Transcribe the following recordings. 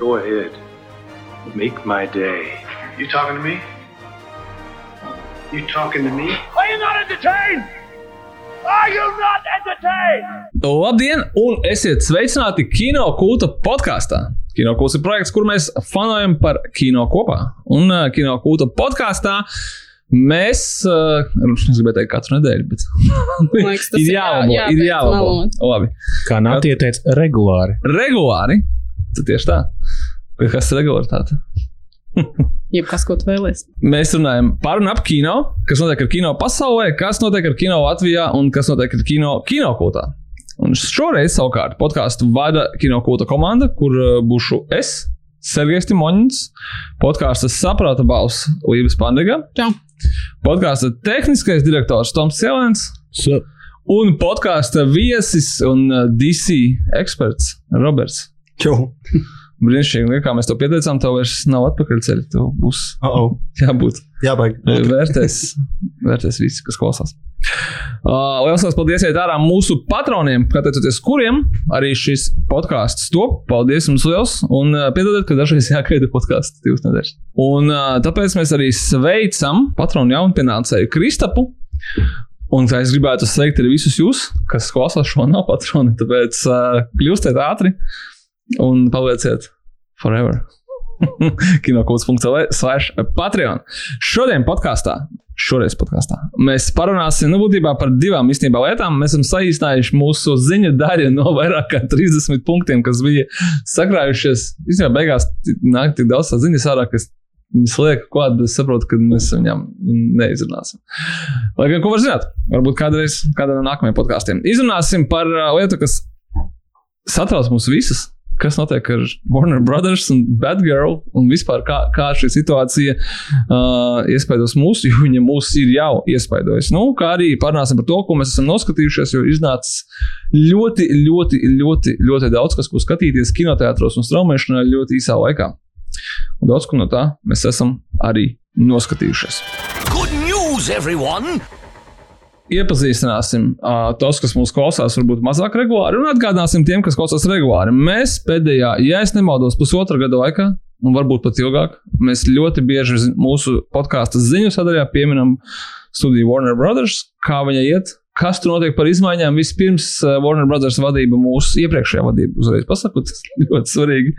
Go ahead. Make my day. You talking to me? You talking to me? Are you not entertained? Are you not entertained? Labdien, un esiet sveicināti Kino kulta podkāstā. Kino kults ir projekts, kur mēs fanojam par kino kopā. Un uh, Kino kulta podkāstā mēs, uh, es gribēju teikt, katru nedēļu, bet liekas, tas ir jālabo. jā- Ir jālabo. Labi. Kā Nācija teica, regulāri. Regulāri. Tad tieši tā. Bet Kas ir regulāritāte? Jebkas, ko tu vēlēsies. Mēs runājam par un ap kino, kas notiek ar kino pasaulē, kas notiek ar kino Latvijā un kas notiek ar kino kinokultā. Un šoreiz savukārt podkāstu vada kinokulta komanda, kur uh, būšu es, Sergejs Timoņins, podkāstu saprāta balss Lībijas Pandega, podkāstu tehniskais direktors Toms Cielēns So, un podkāstu viesis un uh, DC eksperts Roberts. čau. Brīnišķīgi, kā mēs to pieteicām, tev vairs nav atpakaļceļa. Tev būs Uh -oh. jābūt. Jābaig. Vērtēs, vērtēs visi, kas klausās. Uh, Lielas paldies iet ārā mūsu patroniem, pateicoties kuriem arī šis podkāsts top. Paldies jums liels! Un uh, piedodiet, ka dažreiz jāgaida podkāsts divas nedēļas. Un uh, tāpēc mēs arī sveicam patronu jaunpienācēju Kristapu. Un es gribētu sveikt arī visus jūs, kas klausās šo nav patroni. Tāpēc uh, kļūstiet ātri un palieciet forever. Kinokults.CL slash Patreon. Šodien podkāstā, šoreiz podkāstā, mēs parunāsim nu, būtībā par divām īstenībā lietām. Mēs esam saīsinājuši mūsu ziņu daļu no vairāk kā 30 punktiem, kas bija sakrājušies. Īstenībā beigās nāk tik daudz ziņas ārā, kas Viņas liek klāt, bet es saprotu, ka mēs viņam neizrunāsim. Lai gan, ko var zināt, varbūt kādreiz, kādā no nākamajiem podkāstiem. Izrunāsim par uh, lietu, kas satrauc mūs visus. Kas notiek ar Warner Brothers un Batgirl un vispār kā, kā šī situācija uh, iespaidos mūs, jo viņa mūs ir jau iespaidojusi. Nu, kā arī parunāsim par to, ko mēs esam noskatījušies, jo iznācis ļoti, ļoti, ļoti, ļoti daudz, kas, ko skatīties kinoteātros un straumēšanā ļoti īsā laikā. Un daudz ko no tā mēs esam arī noskatījušies. Good news, everyone! Iepazīstināsim uh, tos, kas mūsu klausās, varbūt mazāk regulāri, un atgādināsim tiem, kas klausās regulāri. Mēs pēdējā, ja es nemaldos, pusotra gada laikā, un varbūt pat ilgāk, mēs ļoti bieži mūsu podkāstu ziņu sadaļā pieminam studiju Warner Brothers, kā viņa iet. Kas tur notiek par izmaiņām? Vispirms uh, Warner Brothers vadība, mūsu iepriekšējā vadība, uzreiz pasakot, tas ļoti svarīgi.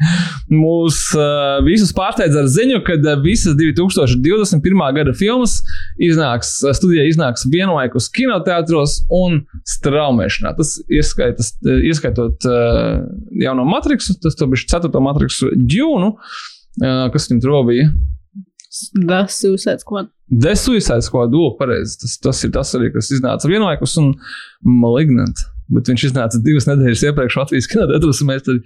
Mūs uh, visus pārsteidz ar ziņu, ka uh, visas 2021. gada filmas iznāks, studijā iznāks vienlaikus kinoteātros un straumēšanā. Tas ieskaitas, ieskaitot jauno matriksu, tas bija 4. matriksu džūnu, kas viņam tur bija. The Suicide Squad. The Suicide Squad, o, pareizi. Tas, tas ir tas arī, kas iznāca vienlaikus un malignant. Bet viņš iznāca divas nedēļas iepriekš Latvijas kinotētros, un mēs tur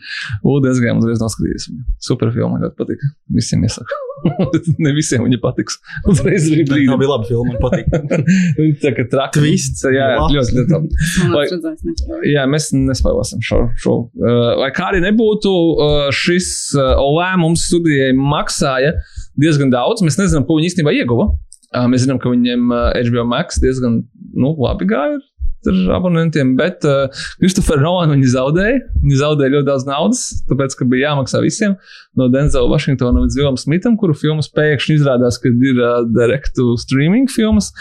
ūdens gājām uzreiz noskatīties. viņu. Super filma, ļoti patika. Visiem iesaku. ne visiem viņa patiks. Uzreiz arī Tā brīdi. bija laba filma, man patīk. Viņa tā kā traki. Twists. Jā, jā, ļoti, ļoti labi. Vai-. Jā, mēs nespēlēsim šo. šo. Uh, lai kā arī nebūtu, uh, šis uh, lēmums studijai maksāja diezgan daudz. Mēs nezinām, ko viņi īstenībā ieguva. Uh, mēs zinām, ka viņiem uh, HBO Max diezgan nu, labi gāja ar abonentiem, bet uh, Kristofers Rolans viņi zaudēja. Viņi zaudēja ļoti daudz naudas, tāpēc, ka bija jāmaksā visiem. No Denzela Vašingtona līdz Vilam Smitam, kuru filmas pēkšņi izrādās, ka ir uh, direktu streaming filmas.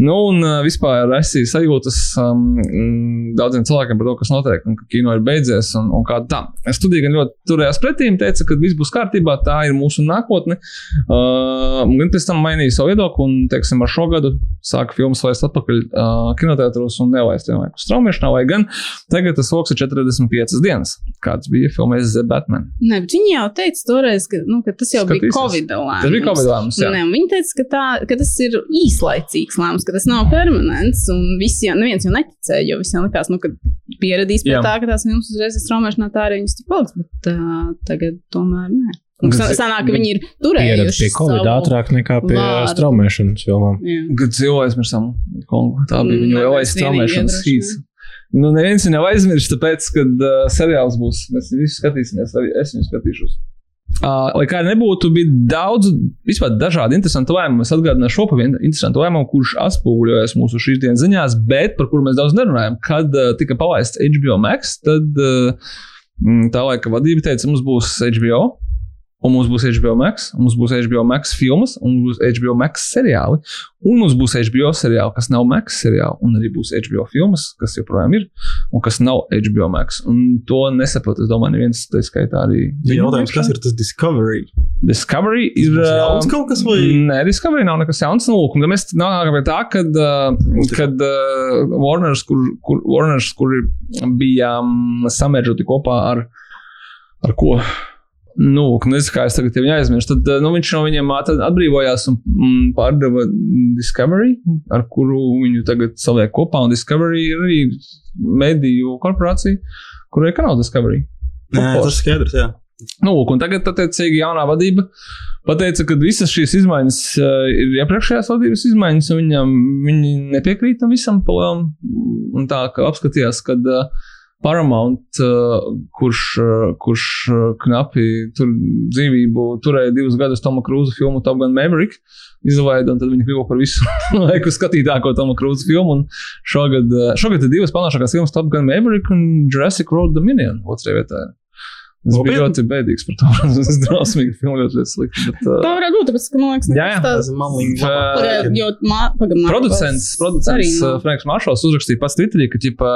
Nu, un uh, vispār raisīja sajūtas um, mm, daudziem cilvēkiem par to, kas notiek, un ka kino ir beidzies un, un kā tā. Studija gan ļoti turējās pretī teica, ka viss būs kārtībā, tā ir mūsu nākotne. Uh, gan pēc tam mainīja savu viedokli un, teiksim, ar šo gadu sāka filmas laist atpakaļ uh, kinoteātros un nelaist vienlaikus straumēšanā, lai gan tagad tas lokus ir 45 dienas, kāds bija filmējis The Batman. Bet viņi jau teica toreiz, ka, nu, ka tas jau Skatīsies. bija Covid lēmums. Tas bija Covid lēmums, jā. Nē, un viņi teica, ka, tā, ka tas ir īslaicīgs lēmums, ka tas nav permanents. Un visi jau, neviens jau neticēja, jo visiem likās, nu, ka pieradīs pie Jā. tā, ka tās filmas uzreiz ir straumēšanā, tā arī viņas tur paliks. Bet uh, tagad tomēr nē. Sanāk, ka viņi ir turējuši pie Covid ātrāk nekā pie vārdu. straumēšanas filmām. Kad cilvēks aizmirsām, Kongu, tā bija viņa mēs lielais vienīgie straumēšanas hīts. Nu, neviens viņu nav aizmirsis, tāpēc, kad uh, seriāls būs, mēs viņu visu skatīsimies, arī es viņu skatīšos. Uh, lai kā nebūtu, bija daudz, vispār dažādi interesanti lēmumi. Es atgādināšu šo vienu interesantu lēmumu, kurš atspoguļojas mūsu šīs dienas ziņās, bet par kuru mēs daudz nerunājam. Kad uh, tika palaists HBO Max, tad uh, tā laika vadība teica, mums būs HBO. Un mums būs HBO Max, un mums būs HBO Max filmas, un mums būs HBO Max seriāli, un mums būs HBO seriāli, kas nav Max seriāli, un arī būs HBO filmas, kas joprojām ir, un kas nav HBO Max. Un to nesaprot, es domāju, neviens tā skaitā arī. Jautājums, kas ir tas Discovery? Discovery ir. Tas jauns ā, kaut kas vai? Nē, Discovery nav nekas jauns. Nu, lūk, un mēs nonākam pie tā, kad, kad uh, Warners, kur, kur, Warners, kur bija um, samērģoti kopā ar, ar ko? Nu, nezinu, kā es tagad viņu aizmirsu. Tad uh, nu, viņš no viņiem atbrīvojās un mm, pārdeva Discovery, ar kuru viņu tagad saliek kopā. Un Discovery ir arī mediju korporācija, kurai ir kanāla Discovery. Nē, tas ir skaidrs, jā. Nu, lūk, un tagad, attiecīgi, jaunā vadība pateica, ka visas šīs izmaiņas uh, ir iepriekšējās vadības izmaiņas, un viņam, viņi nepiekrīt tam visam palielam. Un tā kā apskatījās, kad uh, Paramount, uh, kurš, uh, kurš uh, knapi tur dzīvību turēja divus gadus Toma Krūza filmu Top Gun Maverick, izlaida, un tad viņi kļuva par visu laiku skatītāko Toma Krūza filmu. Un šogad, šogad ir divas pelnāšākās filmas Top Gun Maverick un Jurassic World Dominion otrajā vietā. Tas bija Nopietni? ļoti bēdīgs par to. Tas ir drausmīgi, filma ļoti, ļoti slikti. Bet, uh, Tā varētu būt, tāpēc, ka man liekas, Jā, jā. tas ir mā, pagad, Producents, producents uh. Franks Maršals uzrakstīja pats Twitterī, ka ķipa,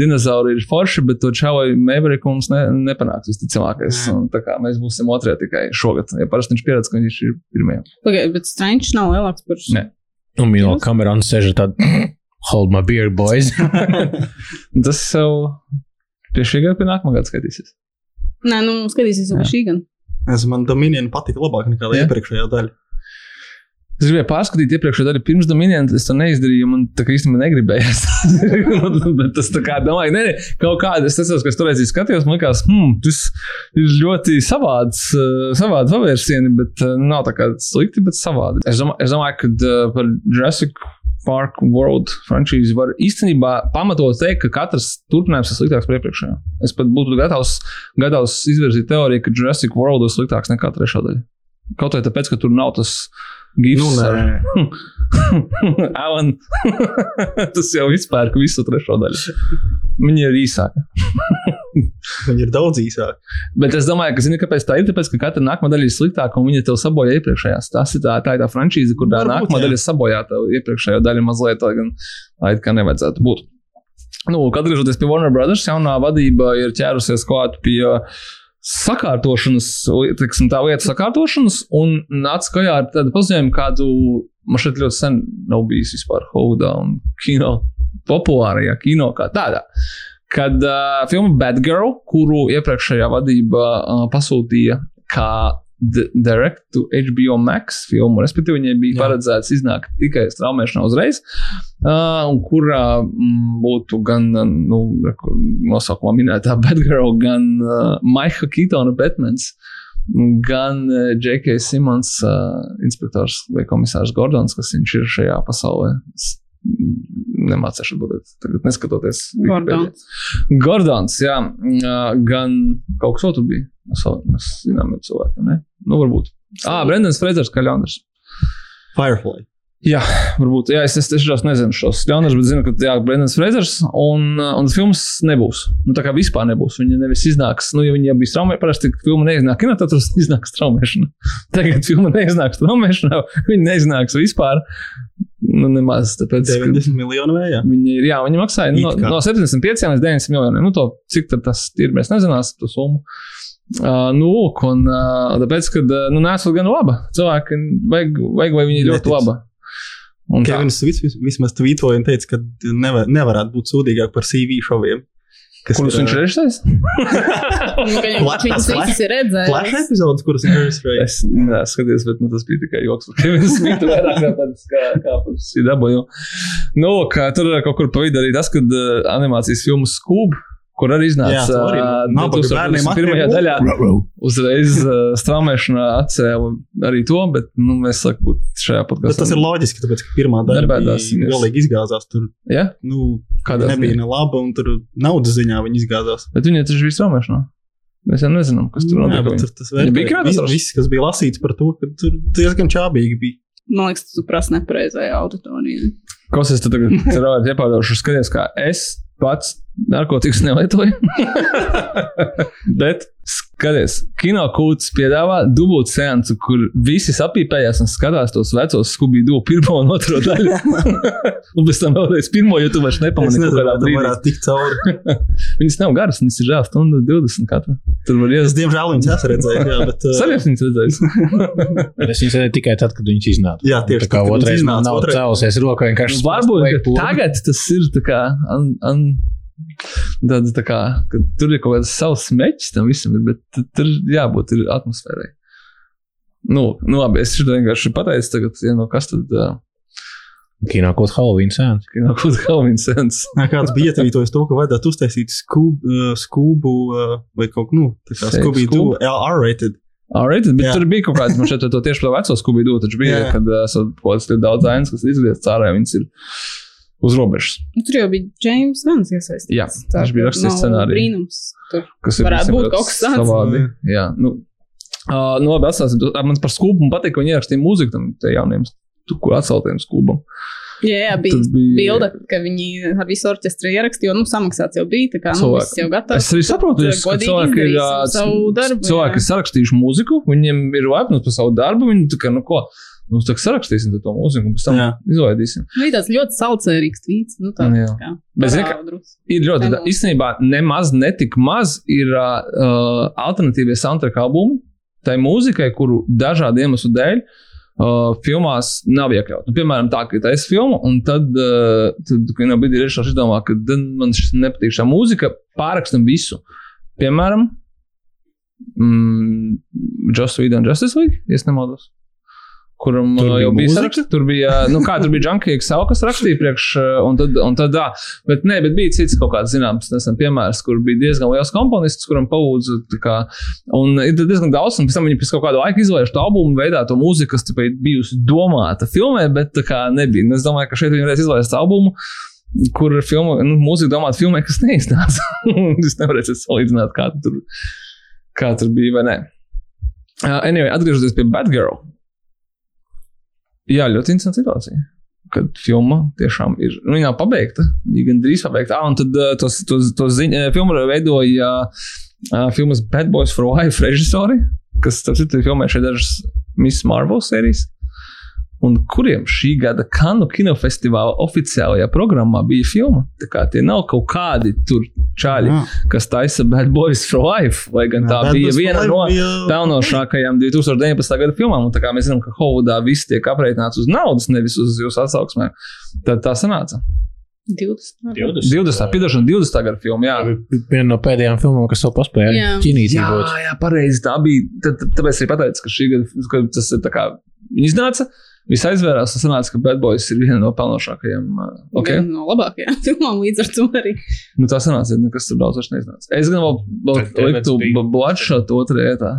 dinozauri ir forši, bet to čauju Maverick mums ne, nepanāks visticamākais. Un Tā kā mēs būsim otrajā tikai šogad. Ja parasti viņš pieredz, ka viņš ir pirmajā. Pagaid, bet Strange nav lielāks par Ne. Nu, Un Milo Kamerons sēž tad, hold my beer, boys. Tas jau pie šī gada, pie nākamā gada skatīsies. Nē, nu, skatīsies jau šī gan. Es man Dominion patika labāk nekā Jā. iepriekšējā daļa. Es gribēju pārskatīt iepriekšējā daļā, pirms Dominion. Es to neizdarīju, jo man tā kā īstenībā negribējās. Bet tas tā kā domāju, nē, nē, kaut kādā es atceros, ka es toreiz skatījos, man liekas, hmm, tas ir ļoti savāds, uh, savāds pavērsieni, bet uh, nav tā kā slikti, bet savādi. Es domāju, es domāju ka uh, par Jurassic Park World frančīzi var īstenībā pamatot teikt, ka katrs turpinājums ir sliktāks par iepriekšējo. Es pat būtu gatavs, gatavs izvirzīt teoriju, ka Jurassic World ir sliktāks nekā trešā daļa. Kaut vai tāpēc, ka tur nav tas gifs. Nu. Alan, tas jau vispār ir visu trešo daļu. Viņa ir īsāka. Viņi ir daudz īsāki. Bet es domāju, ka, zini, kāpēc tā ir? Tāpēc, ka katra nākamā daļa ir sliktāka un viņa tev sabojā iepriekšējās. Tas ir tā, tā, ir tā frančīze, kur tā nākamā jā. daļa sabojā tev iepriekšējo daļu mazliet, tā gan tā it kā nevajadzētu būt. Nu, atgriežoties pie Warner Brothers, jaunā vadība ir ķērusies klāt pie sakārtošanas, tiksim, tā lietas sakārtošanas, un nāca klajā ar tādu paziņojumu, kādu man šeit ļoti sen nav bijis vispār Holidā un kino, populārajā kino kā tādā. Kad uh, filma Bad Girl, kuru iepriekšējā vadība uh, pasūtīja kā direct to HBO Max filmu, respektīvi viņai bija Jā. paredzēts iznākt tikai straumēšanā uzreiz, uh, un kurā mm, būtu gan nu, nosaukumā minētā Bad Girl, gan uh, Maika Kitona Batmans. Gan J.K. Simons, uh, inspektors vai komisārs Gordons, kas viņš ir šajā pasaulē. Es nemācīšu atbildēt, tagad neskatoties. Gordons. Gordons, jā, uh, gan kaut kas otrs bija. Mēs Mēs zinām, jau cilvēkiem, ne? Nu, varbūt. Ah, Brendans Frezers kā Leonards. Firefly. Jā, varbūt. Jā, es, es tiešām nezinu šos Leonards, bet zinu, ka jā, Brendans Frezers un, un filmas nebūs. Nu, tā kā vispār nebūs. Viņa nevis iznāks, nu, ja viņa bija straumēšana, parasti filma neiznāk kinotētos, iznāk straumēšana. Tagad filma neiznāk straumēšanā, viņa neiznāks vispār. Nu, nemaz tāpēc, ka 90 miljonu vējā. Viņi ir, jā, viņi maksāja no, no 75 līdz 90 miljoniem. Nu, to, cik tad tas ir, mēs nezināsim to summu. Uh, nu, lūk, un uh, tāpēc, ka uh, nu, nesot gan laba. Cilvēki vajag, vajag vai viņi ir ļoti laba. Un Kevins Svits vis- vismaz tvītoja un teica, ka nevar, nevarētu būt sūdīgāk par CV šoviem. Kas Kurus viņš ir režisējis? Nu, ka jau Flash- Viņš Flash- visas ir redzējis. epizodes, kuras ir režisējis. Es neskatos, bet nu, tas bija tikai joks. par Kevinu Smitu vairāk kā tāds, kā, kā par CW. Nu, kā tur kaut kur pa vidu arī tas, kad uh, animācijas filmas skūb, kur arī iznāca to arī nabaga bērniem 2021. aktiem. daļā. Uzreiz uh, straumēšanā atcēla arī to, bet nu, mēs sakām, šajā Bet podkāstā. tas ir loģiski, tāpēc, ka pirmā daļa bija galīgi izgāzās. Tur Ja? nu, Kādā nebija ne laba, un tur naudas ziņā viņi izgāzās. Bet viņi taču bija straumēšanā. Mēs jau nezinām, kas tur notiek. bet tur tas Viņi bija vērtē- kinotētros? viss, kas bija lasīts par to, ka tur diezgan čābīgi bija. Man liekas, tu prasa nepareizajā auditorijā. Kas es tagad ceru, iepārdošu, skaties, kā es pats narkotikas nelietoju. Bet Skaties, kino kūts piedāvā dubult seansu, kur visi sapīpējās un skatās tos vecos skubīdu pirmo un otro daļu. un pēc tam vēlreiz pirmo, jo tu vairs Es nepamanīji, kādā brīdī. varētu tikt cauri. Viņas nav garas, viņas ir žēl stundu 20 katra. Tur var Es iet. diemžēl viņas esmu redzējis, jā, bet. uh, Savies viņas redzējis. Es viņu redzēju tikai tad, kad viņš iznāca. Jā, tieši tā kā tad, otrais iznāca, nav otrais- cēlusies rokā vienkārši. Varbūt tagad tas ir tā kā. Un, un, Tāds, tā kā, ka tur ir kaut kāds savs meķis tam visam, ir, bet tu- tur jābūt ir atmosfērai. Nu, nu labi, es vienkārši pateicu, tagad, ja, no kas tad uh, Kino kaut Halloween sēns. no kaut kā Halloween sens. Nē, Kāds bija ietvītojis to, ka vajadzētu uztaisīt skūbu, uh, skūbu uh, vai kaut ko, nu, tā kā Fake skūbī skūbu? tu R-rated. Alright, bet jā. tur bija kaut kāds, man šeit to tieši par to veco skubīdu, taču bija, Jā. kad uh, esat kaut kāds ļoti daudz ainas, kas izgriezt cārā, viņas ir uz robežas, Nu, Tur jau bija James Guns iesaistīts. Jā, Tā viņš bija rakstījis scenāriju. Brīnums. Tur kas ir Varētu būt kaut kas tāds. savādi. Jā, nu, uh, nu labi, atstāsim. Man par skūpu patīk, ka viņi ierakstīja mūziku tam jauniem, kur atceltiem skūbam. jā, jā, bija Tur bija- bilde, ka viņi ar visu orķestru ierakstīja, jo nu, samaksāts jau bija. Tā kā nu, Cilvēki. viss jau gatavs. Es arī saprotu, Tad ka cilvēki ir, savu darbu, cilvēki ir sarakstījuši mūziku, viņiem ir lepni par savu darbu, viņi kā, nu ko, nu tā kā sarakstīsim to mūziku un pēc tam Jā. izlaidīsim. Nu, bija tāds ļoti salcērīgs tvīts. Nu, tā, Jā. kā, Bet zini, ka-. Ir ļoti, tā, īstenībā nemaz netik maz ir uh, alternatīvie soundtrack albumi tai mūzikai, kuru dažādu iemeslu dēļ uh, filmās nav iekļauts. Nu, piemēram, tā, ka es filmu, un tad, uh, tad kad vienā brīdī režisors izdomā, ka "Dan, man šis nepatīk šī mūzika, pārakstam visu. Piemēram, mm, Just Read and Justice League, ja es nemaldos. Kuram Tur bija jau bija mūzika? saraksts. Tur bija, nu, kā tur bija Junkie Excel, kas rakstīja priekš, uh, un tad, un tad, ā, bet, nē, bet bija cits kaut kāds zināms nesen piemērs, kur bija diezgan liels komponists, kuram palūdzu, kā, un ir diezgan daudz, un pēc tam viņi pēc kaut kāda laika izlaiž to albumu veidā to mūziku, kas, ir bijusi domāta filmē, bet tā kā nebija. Un es domāju, ka šeit viņi varēs izlaist albumu, kur ir filma, nu, mūzika domāta filmai, kas neiznāca. es nevarēšu salīdzināt, kā tur, kā tur bija vai nē. Uh, anyway, atgriežoties pie Batgirl. Jā, ļoti interesanta situācija. Kad filma tiešām ir. Nu, nav pabeigta. Viņa gandrīz pabeigta. Ah, un tad uh, tos, tos, tos ziņ, uh, filmu veidoja uh, filmas Bad Boys for Life režisori, kas, starp citu, filmē šeit dažas Miss Marvel sērijas. Un kuriem šī gada Kanu kinofestivāla oficiālajā programmā bija filma? Tā kā tie nav kaut kādi tur čāļi, Jā. kas taisa Bad Boys for Life, lai gan tā Jā, Bad bija Boys viena no bija- pelnošākajām 2019. gada filmām. Un tā kā mēs zinām, ka Hovudā viss tiek aprēķināts uz naudas, nevis uz jūsu atsauksmēm, tad tā sanāca. 20. 20. piedošana, 20. gada filma. Jā, Viena no pēdējām filmām, kas vēl paspēja Jā. ķīnītī jā, būt. jā pareizi. Tā bija. Tad- tāpēc arī pateicu, ka šī gada tas ir tā kā iznāca. Viss aizvērās, tas sanāca, ka Bad Boys ir viena no pelnošākajām. uh, Okay. Viena No labākajām filmām līdz ar to arī. Nu, tā sanāca, ka nekas tur daudz vairs neiznāca. Es gan vēl, vēl liktu Bloodshot otrajā vietā.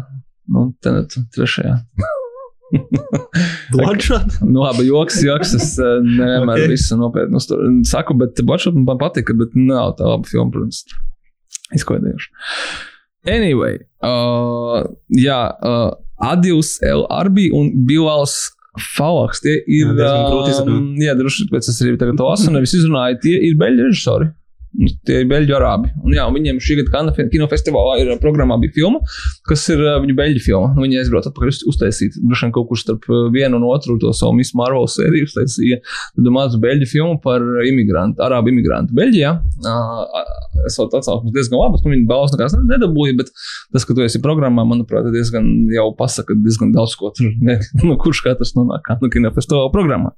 Nu, tenet trešajā. Bloodshot. Nu, labi, joks, joks. Es uh, nevienmēr Ok. okay. visu nopietni. Saku, bet Bloodshot man patika, bet nav tā laba filma, protams. Izklaidējuši. Anyway, uh, jā, uh, Adius LRB un Bilals Falaks. Tie ir. Jā, um, jā, droši vien es arī tagad to lasu, un nevis izrunāju. Tie ir beļģi režisori. Nu, Tie ir beļģu arābi. Un, jā, viņiem šī gada kinofestivālā ir uh, programmā bija filma, kas ir uh, viņu beļģu filma. Nu, Viņi aizbrauca atpakaļ uz- uztaisīt droši vien kaut kur starp uh, vienu un otru to savu Miss Marvel sēriju. Uztaisīja tādu mazu beļģu filmu par imigrantu, arābu imigrantu Beļģijā. Uh, es vēl tāds atsauksmes diezgan labs, nu viņi balvas nekāds nedabūja, bet tas, ka tu esi programmā, manuprāt, diezgan jau pasaka diezgan daudz ko tur, ne, nu, kurš katrs nonāk nu, kinofestivāla programmā.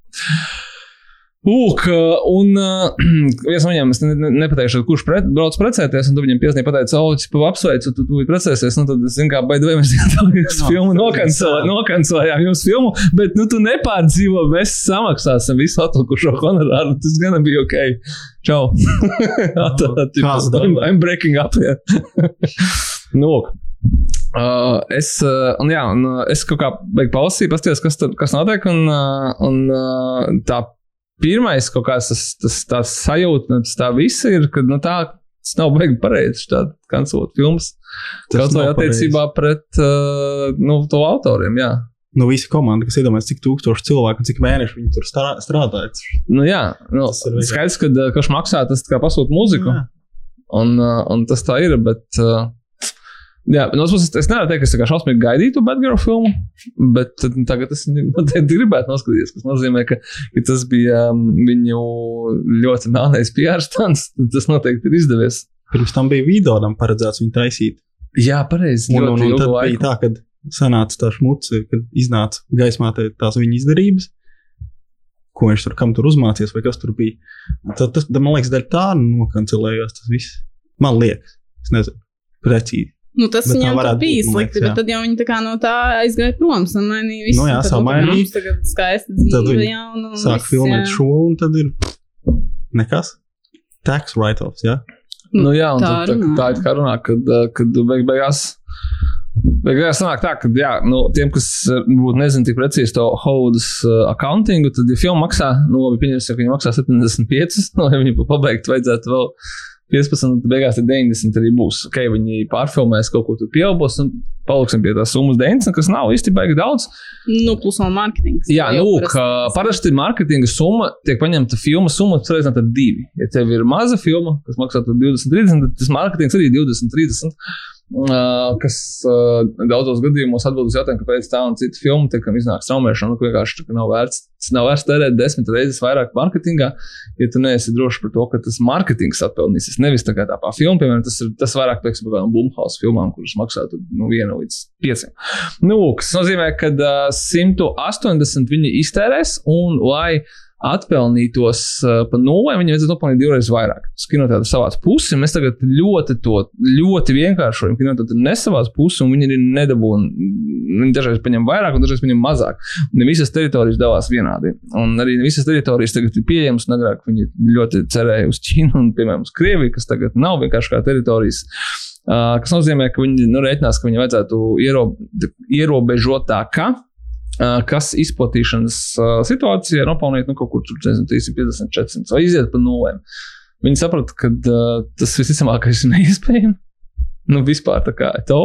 Lūk, un uh, viens no viņiem, es ne, ne, nepateikšu, kurš pret, brauc precēties, un tu viņam piesnīja pateica, o, tu pa apsveicu, tu, tu precēsies, nu tad, es zinu, kā, baidot, mēs No, filmu protams, nokancelējām, jā. nokancelējām jūsu filmu, bet, nu, tu nepārdzīvo, mēs samaksāsim visu atlikušo honorāru, tas gan bija ok. Čau. Kāds I'm, darbs. I'm breaking up, jā. nu, lūk. Uh, es, uh, un jā, un, uh, es kaut kā beigās palasīju, paskatījos, kas, tur, kas notiek. Un, uh, un uh, tā pirmais kaut kāds tas, tas, tas sajūta, tas tā viss ir, ka nu, tā, tas nav baigi pareizi šādi kancelot filmas. Tas Kaut vai attiecībā pret uh, nu, to autoriem, jā. Nu, visa komanda, kas iedomājas, cik tūkstoši cilvēku un cik mēneši viņi tur strā- strādāja. Nu, jā, nu, skaidrs, ka uh, kurš maksā, tas kā pasūta mūziku. Jā. Un, uh, un tas tā ir, bet uh, Jā, no otras puses, es nevaru teikt, ka es kā šausmīgi gaidīju to Batgirl filmu, bet tad, tagad es gribētu noskatīties. Tas nozīmē, ka, ka tas bija um, viņu ļoti melnais PR stunts. Tas noteikti ir izdevies. Pirms tam bija video tam paredzēts viņu taisīt. Jā, pareizi. Un, un, un tad laiku. bija tā, ka sanāca tā šmuce, kad iznāca gaismā tās viņa izdarības, ko viņš tur, kam tur uzmācījās, vai kas tur bija. Tad, tas, man liekas, dēļ tā nokancelējās tas viss. Man liekas, es nezinu, precīzi. Nu, tas Bet tā viņam tur bija slikti, bet tad jau viņi tā kā no tā aizgāja prom. Samainīja visu. Nu jā, un tad, samainīja. mums Tagad skaista Tad dzīve jauna. un Sāk viss, filmēt jā. šo, un tad ir nekas. Tax write-offs, jā. Nu, jā, un Tā tā, tā, tā ir kā runā, kad, uh, kad beig, beigās. Beigās sanāk tā, ka jā, nu, tiem, kas uh, varbūt nezina tik precīzi to Haudas uh, accountingu, tad, ja filma maksā, nu, labi, pieņemsim, ka viņi maksā 75, nu, ja viņi pabeigtu, vajadzētu vēl 15, tad beigās ir 90 arī būs. Ok, viņi pārfilmēs kaut ko tur pieaugos un paliksim pie tās summas 90, kas nav īsti baigi daudz. Nu, plus vēl mārketings. Jā, nu, parasti- parasti mārketinga summa tiek paņemta filmas summa, salīdzinot ar divi. Ja tev ir maza filma, kas maksā tur 20, 30, tad tas mārketings arī 20, 30. Kas daudzos gadījumos atbild uz jautājumu, kāpēc tā un cita filma tiekam iznāk straumēšana, nu, ka vienkārši nav vērts, nav vērts tērēt desmit reizes vairāk mārketingā, ja tu neesi drošs par to, ka tas mārketings atpelnīsies. Nevis tā kā tā pā filma, piemēram, tas ir tas vairāk, teiksim, kādām Blumhouse filmām, kuras maksā tur, nu, viena līdz pieciem. Nu, kas nozīmē, ka uh, 180 viņi iztērēs, un lai atpelnītos uh, pa nulli, viņiem vajadzētu nopelnīt divreiz vairāk. Kinoteātris savāc pusi, un mēs tagad ļoti to ļoti vienkāršojam. Kinoteātris nesavāc pusi, un viņi arī nedabūna. Viņi dažreiz paņem vairāk, un dažreiz paņem mazāk. Ne visas teritorijas devās vienādi. Un arī ne visas teritorijas tagad ir pieejamas, agrāk viņi ļoti cerēja uz Ķīnu un, piemēram, uz Krieviju, kas tagad nav vienkārši kā teritorijas. Uh, kas nozīmē, ka viņi nu, reiķinās, ka viņi vajadzētu iero, ierobežotākā kas izplatīšanas situācijā nopelnīt nu, kaut kur nezinu, 350, 400 vai iziet pa nulēm. Viņi saprata, ka uh, tas visticamākais ir neiespējami. Nu, vispār tā kā to.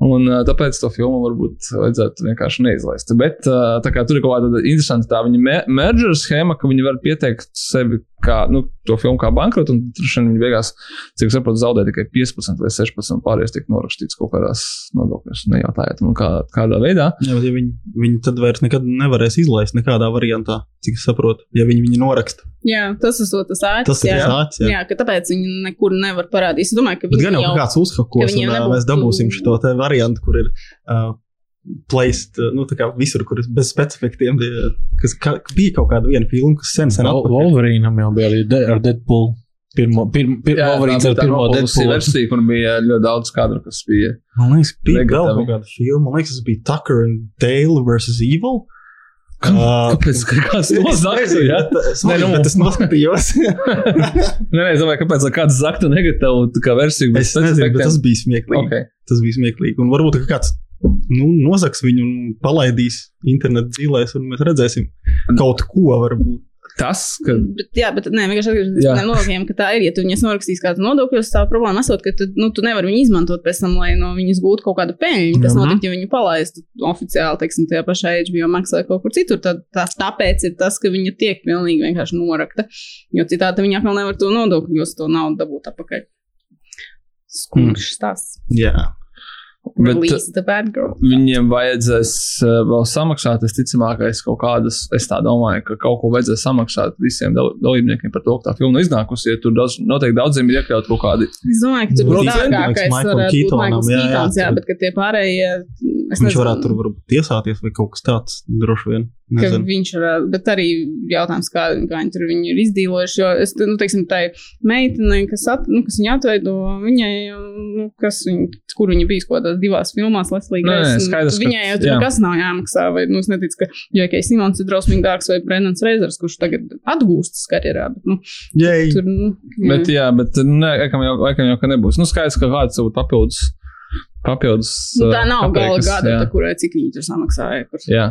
Un uh, tāpēc to filmu varbūt vajadzētu vienkārši neizlaist. Bet uh, kā tur ir kaut kāda interesanta tā viņa me merger schēma, ka viņi var pieteikt sevi kā, nu, to filmu kā bankrotu, un tur šodien viņi beigās, cik es saprotu, zaudē tikai 15 vai 16 pārējais tiek norakstīts kaut kādās nodokļos. Nejautājiet, man kā, kādā veidā. Jā, ja viņi, viņi tad vairs nekad nevarēs izlaist nekādā variantā, cik es saprotu, ja viņi viņu noraksta. Jā, tas ir tas āķis. Tas ir jā. sācis. Jā, ka tāpēc viņi nekur nevar parādīt. Es domāju, ka Bet viņi gan jau jau kaut kāds uzhakos, un nebūtu- mēs dabūsim šo te variantu, kur ir uh, placed, uh, nu, tā kā visur, kur ir bez specifiktiem, tie, kas ka, bija kaut kāda viena filma, kas sen sen atpakaļ. Wolverīnam jau bija arī de ar Deadpool. Pirmo, pirmo, pirmo Wolverīns ar pirmo Deadpool. versiju, kur bija ļoti daudz kadru, kas bija. Man liekas, bija vēl Negatavi. kaut kāda filma, man liekas, tas bija Tucker and Dale vs. Evil. Kā- Ā, Kāpēc? Kāds to zaktu? bet, uh, sorry, Nē, bet es noskatījos. Nē, nē, es domāju, kāpēc kāds zaktu negatīvu tā kā versiju. es nezinu, bet tas bija smieklīgi. Okay. Tas bija smieklīgi. Un varbūt kāds nu, nozaks viņu un palaidīs internetu dzīvēs, un mēs redzēsim kaut ko varbūt. Tas, ka Bet, jā, bet nē, vienkārši atgriežoties pie nodokļiem, ka tā ir. Ja tu viņus norakstīs kādas nodokļus, tā problēma esot, ka tu, nu, tu nevari viņu izmantot pēc tam, lai no viņas gūtu kaut kādu peļņu. Tas notiktu, ja viņu palaistu oficiāli, teiksim, tajā pašā HBO maksā kaut kur citur. Tad, tā, tāpēc ir tas, ka viņa tiek pilnīgi vienkārši norakta. Jo citādi viņa atkal nevar to nodokļu, jo to naudu dabūt atpakaļ. Skumjš tas. Jā, Bet- Release the bad girl. viņiem vajadzēs uh, vēl samaksāt, es ticamākais kaut kādas, es tā domāju, ka kaut ko vajadzēs samaksāt visiem dal dalībniekiem par to, ka tā filma iznākusi. Ja tur daudz, noteikti daudziem ir iekļaut kaut kādi. Es domāju, ka tur būs dārgākais. varētu būt Maikls jā, jā, jā, tur- bet ka tie pārējie. Es viņš nezinu. varētu tur varbūt tiesāties vai kaut kas tāds droši vien. Nezinu. viņš ir, bet arī jautājums, kā, kā viņi tur viņu ir izdīlojuši. Jo es, nu, teiksim, tai meitenei, kas, at, nu, kas viņu atveido, viņai, nu, kas viņa, kur viņa bija kaut kādās divās filmās, ka- Viņai jau tur nekas nav jāmaksā, vai, nu, es neticu, ka J.K. Simons ir drausmīgi dārgs vai Brennans Reizers, kurš tagad atgūstas karjerā, bet, nu, Jej, tur, nu, jā. Bet, jā, bet nē, laikam jau, laikam jau ka nebūs. Nu, skaidrs, ka kāds varbūt papildus. Papildus Nu, tā nav gala gada, tā, kurai cik viņi tur samaksāja par, Jā,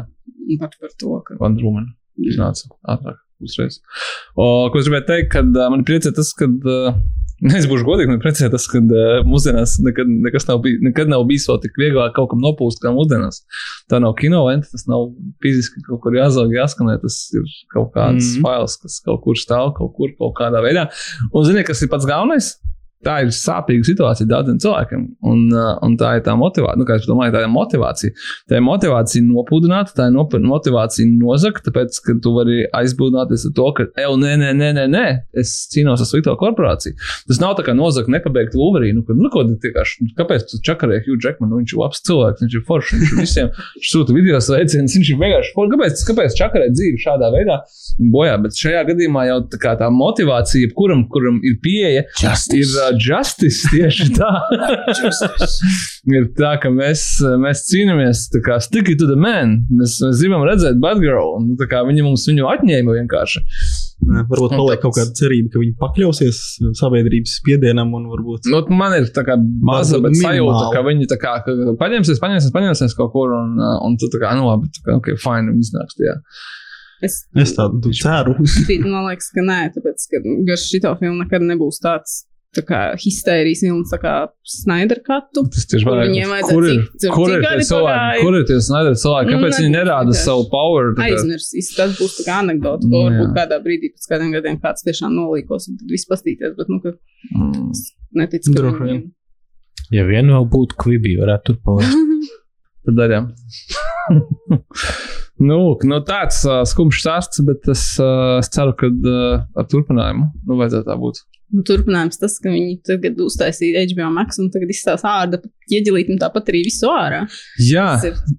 par, par to, ka. Wonder Woman iznāca ātrāk uzreiz. O, ko es gribēju teikt, kad uh, man priecē tas, ka. Uh, Es būšu godīgi, man priecē tas, ka uh, mūsdienās nekad, nekas nav, bij, nekad nav bijis vēl tik vieglāk kaut kam nopūst kā mūsdienās. Tā nav kino lenta, tas nav fiziski kaut kur jāzaug, jāskanē. Tas ir kaut kāds mm. -hmm. fails, kas kaut kur stāv, kaut kur, kaut kādā veidā. Un zini, kas ir pats galvenais? Tā ir sāpīga situācija daudziem cilvēkiem. Un, uh, un tā ir tā motivācija. Nu, kā es domāju, tā ir motivācija. Tā ir motivācija nopūdināt, tā ir nop motivācija nozagt, tāpēc, ka tu vari aizbūdināties ar to, ka, ej, nē, nē, nē, nē, nē, es cīnos ar slikto korporāciju. Tas nav tā kā nozagt nepabeigt Wolverine. Nu, kad, nu, ko, vienkārši, kāpēc tu čakarēji Hugh Jackman? Nu, viņš ir labs cilvēks, viņš ir foršs, viņš ir visiem viņš sūta video sveicienus, viņš ir vienkārši foršs. Kāpēc, kāpēc čakarēt dzīvi šādā veidā bojā? Bet šajā gadījumā jau tā, tā motivācija, kuram, kuram ir pieeja, Justice. ir uh, justice tieši tā. ir tā, ka mēs, mēs cīnāmies, kā stick it to the man. Mēs, mēs gribam redzēt Batgirl, un kā viņi mums viņu atņēma vienkārši. Varbūt paliek kaut kāda cerība, ka viņi pakļausies sabiedrības spiedienam un varbūt. Nu, man ir tā kā maza, sajūta, ka viņi tā kā ka paņemsies, paņemsies, paņemsies kaut kur, un, uh, un tu tā kā, nu, labi, tā kā, ok, fine, viņi iznāks tajā. Es Es tādu ceru. man liekas, ka nē, tāpēc, ka garš šito filmu nekad nebūs tāds. Tā kā histērijas tā kā Snyder katu. Tas tieši varētu viņiem ir, cik- kur ir tie cilvēki? Kur ir tie Snyder cilvēki? Nu, Kāpēc viņi nebūs nerāda savu power? Aizmirsīs, tas būs tā kā anekdote, ko Nu, varbūt kādā brīdī pēc kādiem gadiem kāds tiešām nolīkos un tad viss pastīties, bet, nu, ka Mm. netic, ka Droši viņiem. Ja vien vēl būtu kvibī, varētu tur palikt. Tad darām. nu, nu, tāds uh, skumjš stāsts, bet es, uh, es ceru, ka uh, ar turpinājumu nu, vajadzētu tā būt. Nu, Turpinājums tas, ka viņi tagad uztaisīja HBO Max un tagad izstāsta ārda ieģelītim tāpat arī visu ārā. Jā,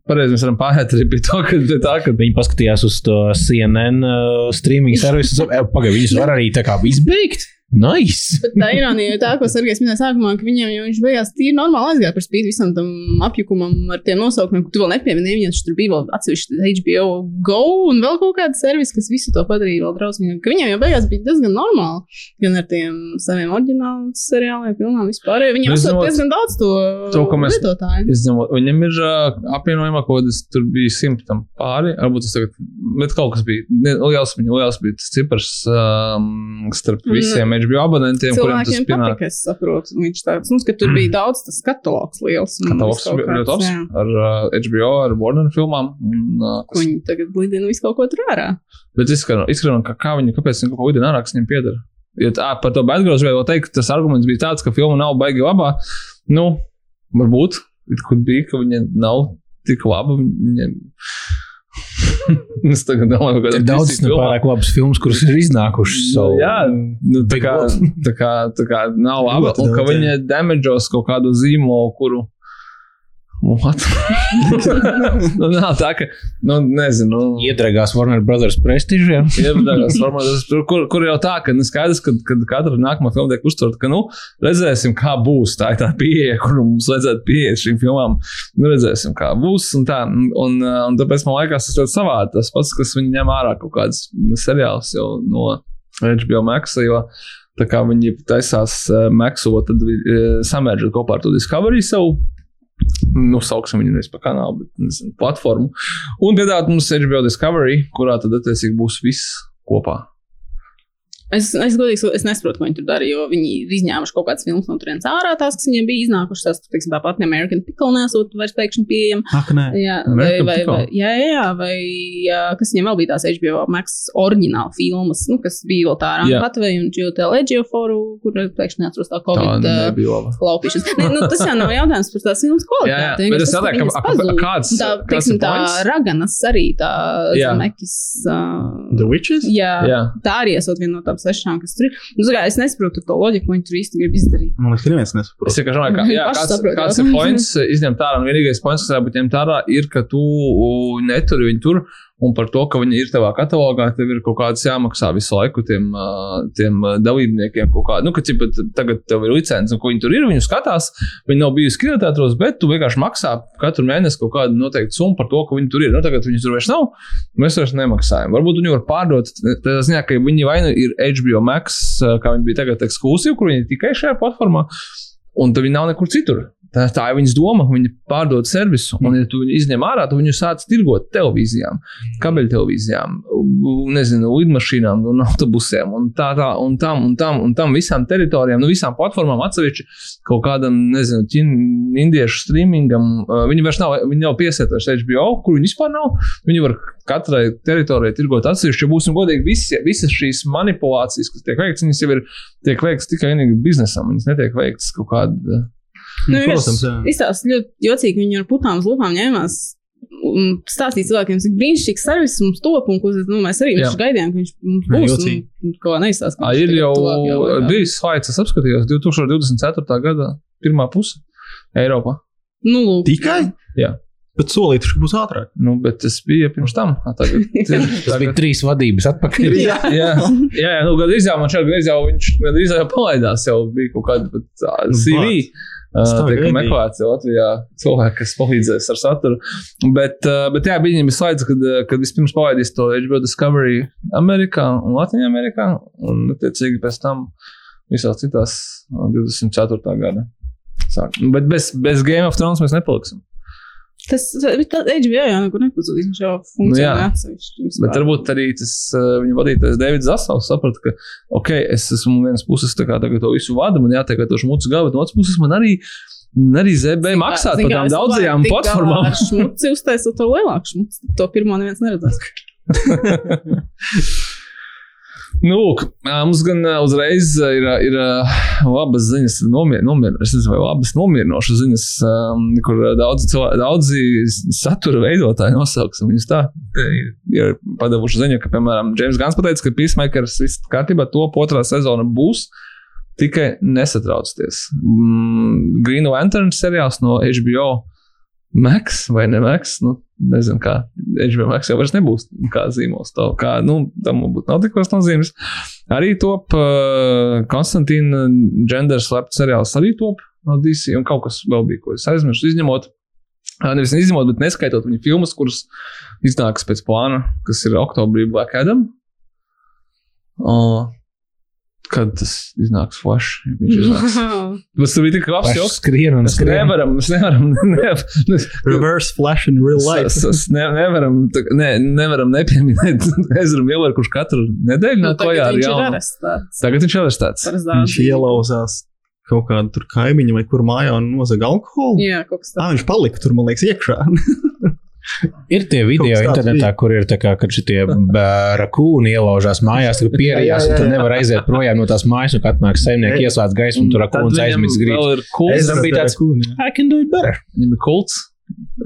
pareizi mēs varam pārēt arī pie to, ka, tā, ka Viņi paskatījās uz to CNN uh, streaming servisu. Pagaidām, viņus var arī tā kā izbeigt. Nice! Bet tā ironija ir tā, ko Sergejs minēja sākumā, ka viņam jau viņš beigās tīri normāli aizgāja par spīti visam tam apjukumam ar tiem nosaukumiem, ko tu vēl nepieminēji. Viņam tur bija vēl atsevišķi HBO Go un vēl kaut kāda servisa, kas visu to padarīja vēl drausmīgāk. Viņam jau beigās bija diezgan normāli. Gan ar tiem saviem oriģināliem seriāliem, filmām vispār. Viņam zinot, diezgan daudz to, to, ko mēs- lietotāju. Izņemot, viņam ir uh, apvienojumā kaut kas, tur bija simtam pāri, varbūt tas tagad, bet kaut kas bija, ne, liels, liels bija tas cipars um, starp Mm. HBO abonentiem, kuriem tas pienāk. patika, es saprotu. Viņš tāds, nu, ka tur bija daudz tas katalogs liels. Katalogs bija ļoti labs jā. ar uh, HBO, ar Warner filmām. Un, uh, kas, viņi tagad lidina visu kaut ko tur ārā. bet izskatās, kā, kā viņi, kāpēc viņi kaut ko lidina ārā, kas viņiem pieder. Ja tā, par to Batgirls vēl teikt, tas arguments bija tāds, ka filma nav baigi labā. Nu, varbūt, it could be, ka viņa nav tik laba. Viņa... es tagad domāju, ka Ir daudz nepārāk labas filmas, kuras ir iznākušas. So, Jā, nu, tā, kā, tā, kā, tā kā nav labi. Un ka viņi damaģos kaut kādu zīmolu, kuru. What? nu, nav tā, ka, nu, nezinu. Nu, Iedragās Warner Brothers prestižiem. Ievadās formātos, tur, kur, kur jau tā, ka nu, skaidrs, ka, kad katra nākamā filma tiek uztverta, ka, nu, redzēsim, kā būs. Tā ir tā pieeja, kur mums vajadzētu pieiet šīm filmām. Nu, redzēsim, kā būs. Un, tā, un, un, un tāpēc man liekas, tas ļoti savādi. Tas pats, kas viņi ņem ārā kaut kādas seriālus jau no HBO Max, jo tā kā viņi taisās uh, Maxu, tad uh, samērģot kopā ar to Discovery savu. Nu, sauksim viņu nevis par kanālu, bet nezinu, platformu. Un piedāvāt mums HBO Discovery, kurā tad attiecīgi būs viss kopā. Es, es godīgi es nesaprotu, ko viņi tur dara, jo viņi ir izņēmuši kaut kādas filmas no turienes ārā, tās, kas viņiem bija iznākušas. Tās, teiksim, tāpat American Pickle nesot vairs pēkšņi pieejama. Ak, nē. Jā, vai, American vai, Pickle? vai, jā, jā, jā, vai jā, kas viņiem vēl bija tās HBO Max oriģināla filmas, nu, kas bija vēl tā Jā. Rāna Patvei un Džota Legioforu, kur pēkšņi neatceros tā Covid. laba. Laupīšanas. Ne, nu, tas jau nav jautājums par tās filmas Jā, jā, kvalitāti. bet es tas, ka kāds- tā, teiksim, tā? Raganas arī tā Jā. Zemekis. The Witches? Jā, Jā. tā arī esot viena no tām sešām, kas tur ir. Nu, zagā, es nesaprotu to loģiku, ko viņi tur īsti grib izdarīt. Man liekas, ka neviens nesaprot. Es vienkārši domāju, ka jā, Paši kāds, saprot, kāds jā. ir points izņemt ārā. Un vienīgais points, kas jābūt ņemt ārā, ir, ka tu neturi viņu tur. Un par to, ka viņi ir tavā katalogā, tev ir kaut kāds jāmaksā visu laiku tiem, tiem dalībniekiem. Kaut kā, nu, ka cipa, tagad tev ir licence, un ko viņi tur ir, viņu skatās. Viņi nav bijusi kinotētros, bet tu vienkārši maksā katru mēnesi kaut kādu noteiktu summu par to, ka viņi tur ir. Nu, tagad viņi tur vairs nav. Mēs vairs nemaksājam. Varbūt viņi var pārdot, tādā ziņā, ka viņi vai nu ir HBO Max, kā viņi bija tagad ekskluzīvi, kur viņi tikai šajā platformā, un tad viņi nav nekur citur. Tā, tā ir viņas doma, ka viņi pārdod servisu, un, ja tu viņu izņem ārā, tad viņi sāc tirgot televīzijām, kabeļtelevīzijām, nezinu, lidmašīnām, un autobusiem, un tā, tā, un tam, un tam, un tam visām teritorijām, nu, visām platformām atsevišķi kaut kādam, nezinu, ķin, indiešu streamingam. uh, Viņi vairs nav, viņi nav piesiet vairs HBO, kur viņi vispār nav. Viņi var katrai teritorijai tirgot atsevišķi. Ja būsim godīgi, visi, visas šīs manipulācijas, kas tiek veikts, viņas jau ir tiek veikts tikai vienīgi biznesam. Viņas netiek veikts kaut kāda. Nu, Protams, jā. Izstāsta ļoti jocīgi, viņi ar putām uz lūpām ņēmās. Un stāstīt cilvēkiem, cik brīnišķīgs servis mums top, un ko nu, mēs arī Jā. viņš gaidījām, ka viņš būs. Un, un, ko neizstāsta. Ir jau bijis fights, es apskatījos 2024. gada pirmā puse Eiropā. Nu, lūk. Tikai? Jā. Bet solīt, ka būs ātrāk. Nu, bet tas bija pirms tam. Tagad, Tas bija trīs vadības atpakaļ. Jā, jā, jā, jā nu, gandrīz jau man šeit, gandrīz jau viņš gandrīz jau palaidās, jau bija kaut kāda Nu, CV. Uh, tiek meklēts Latvijā cilvēki, kas palīdzēs ar saturu. Bet, uh, bet jā, bija viņiem slaids, kad, kad vispirms palaidīs to HBO Discovery Amerikā un Latvijā Amerikā, un, attiecīgi, pēc tam visās citās uh, 24. gada. Sāk. Bet bez, bez Game of Thrones mēs nepaliksim. Tas HBO jau nekur nepazudīs. Viņš jau funkcionē jā. atsevišķi. Bet varbūt arī tas uh, viņa vadītājs Davids Zasovs saprata, ka, ok, es esmu no vienas puses tā kā tagad to visu vadu, man jātiek ar to šmucu galvu, bet no otras puses man arī, arī ZB maksāt par tām daudzajām platformām. Ar šmuci uztaisot to lielāku šmuci. To pirmo neviens neredzēs. Nu, lūk, mums gan uzreiz ir, ir labas ziņas, nomier, nomier, nezinu, labas nomierinošas ziņas, kur daudzi, daudzi satura veidotāji nosauksim viņus tā. Ir, padavuši ziņu, ka, piemēram, James Gans pateica, ka Peacemakers viss kārtībā top otrā sezona būs. Tikai nesatraucieties. Mm, Green Lantern seriāls no HBO Max vai ne Max? Nu, nezinu, kā HBO Max jau vairs nebūs kā zīmols. To, kā, nu, tam būtu nav tik liels nozīmes. Arī top uh, Konstantīna Genders slēpts seriāls arī top no DC un kaut kas vēl bija, ko es aizmirsu izņemot. Nevis izņemot, bet neskaitot viņa filmas, kuras iznāks pēc plāna, kas ir oktobrī Black Adam. Uh, kad tas iznāks Flash? Tas bija tik labs joks. skrien un Mēs skrien. nevaram, mēs nevaram, ne, Reverse flash in real life. Es, es ne, nevaram, ne, nevaram nepieminēt Ezra Milleru, kurš katru nedēļu Nu, nāk klajā ar jaunu. Tagad viņš ir arestēts. Viņš ielauzās kaut kādu tur kaimiņu vai kur mājā un nozaga alkoholu. Jā, kaut kas Tā tāds. viņš palika tur, man liekas, iekšā. Ir tie video internetā, kur ir tā kā, kad šitie rakūni ielaužās mājās, tur pierījās, un tu nevar aiziet projām no tās mājas, un kad nāk saimnieki ieslēdz gaismu, un tur Tad rakūns aizmigs grīt. kults. Ezra bija tāds-. I can do it better. Viņam ir kults.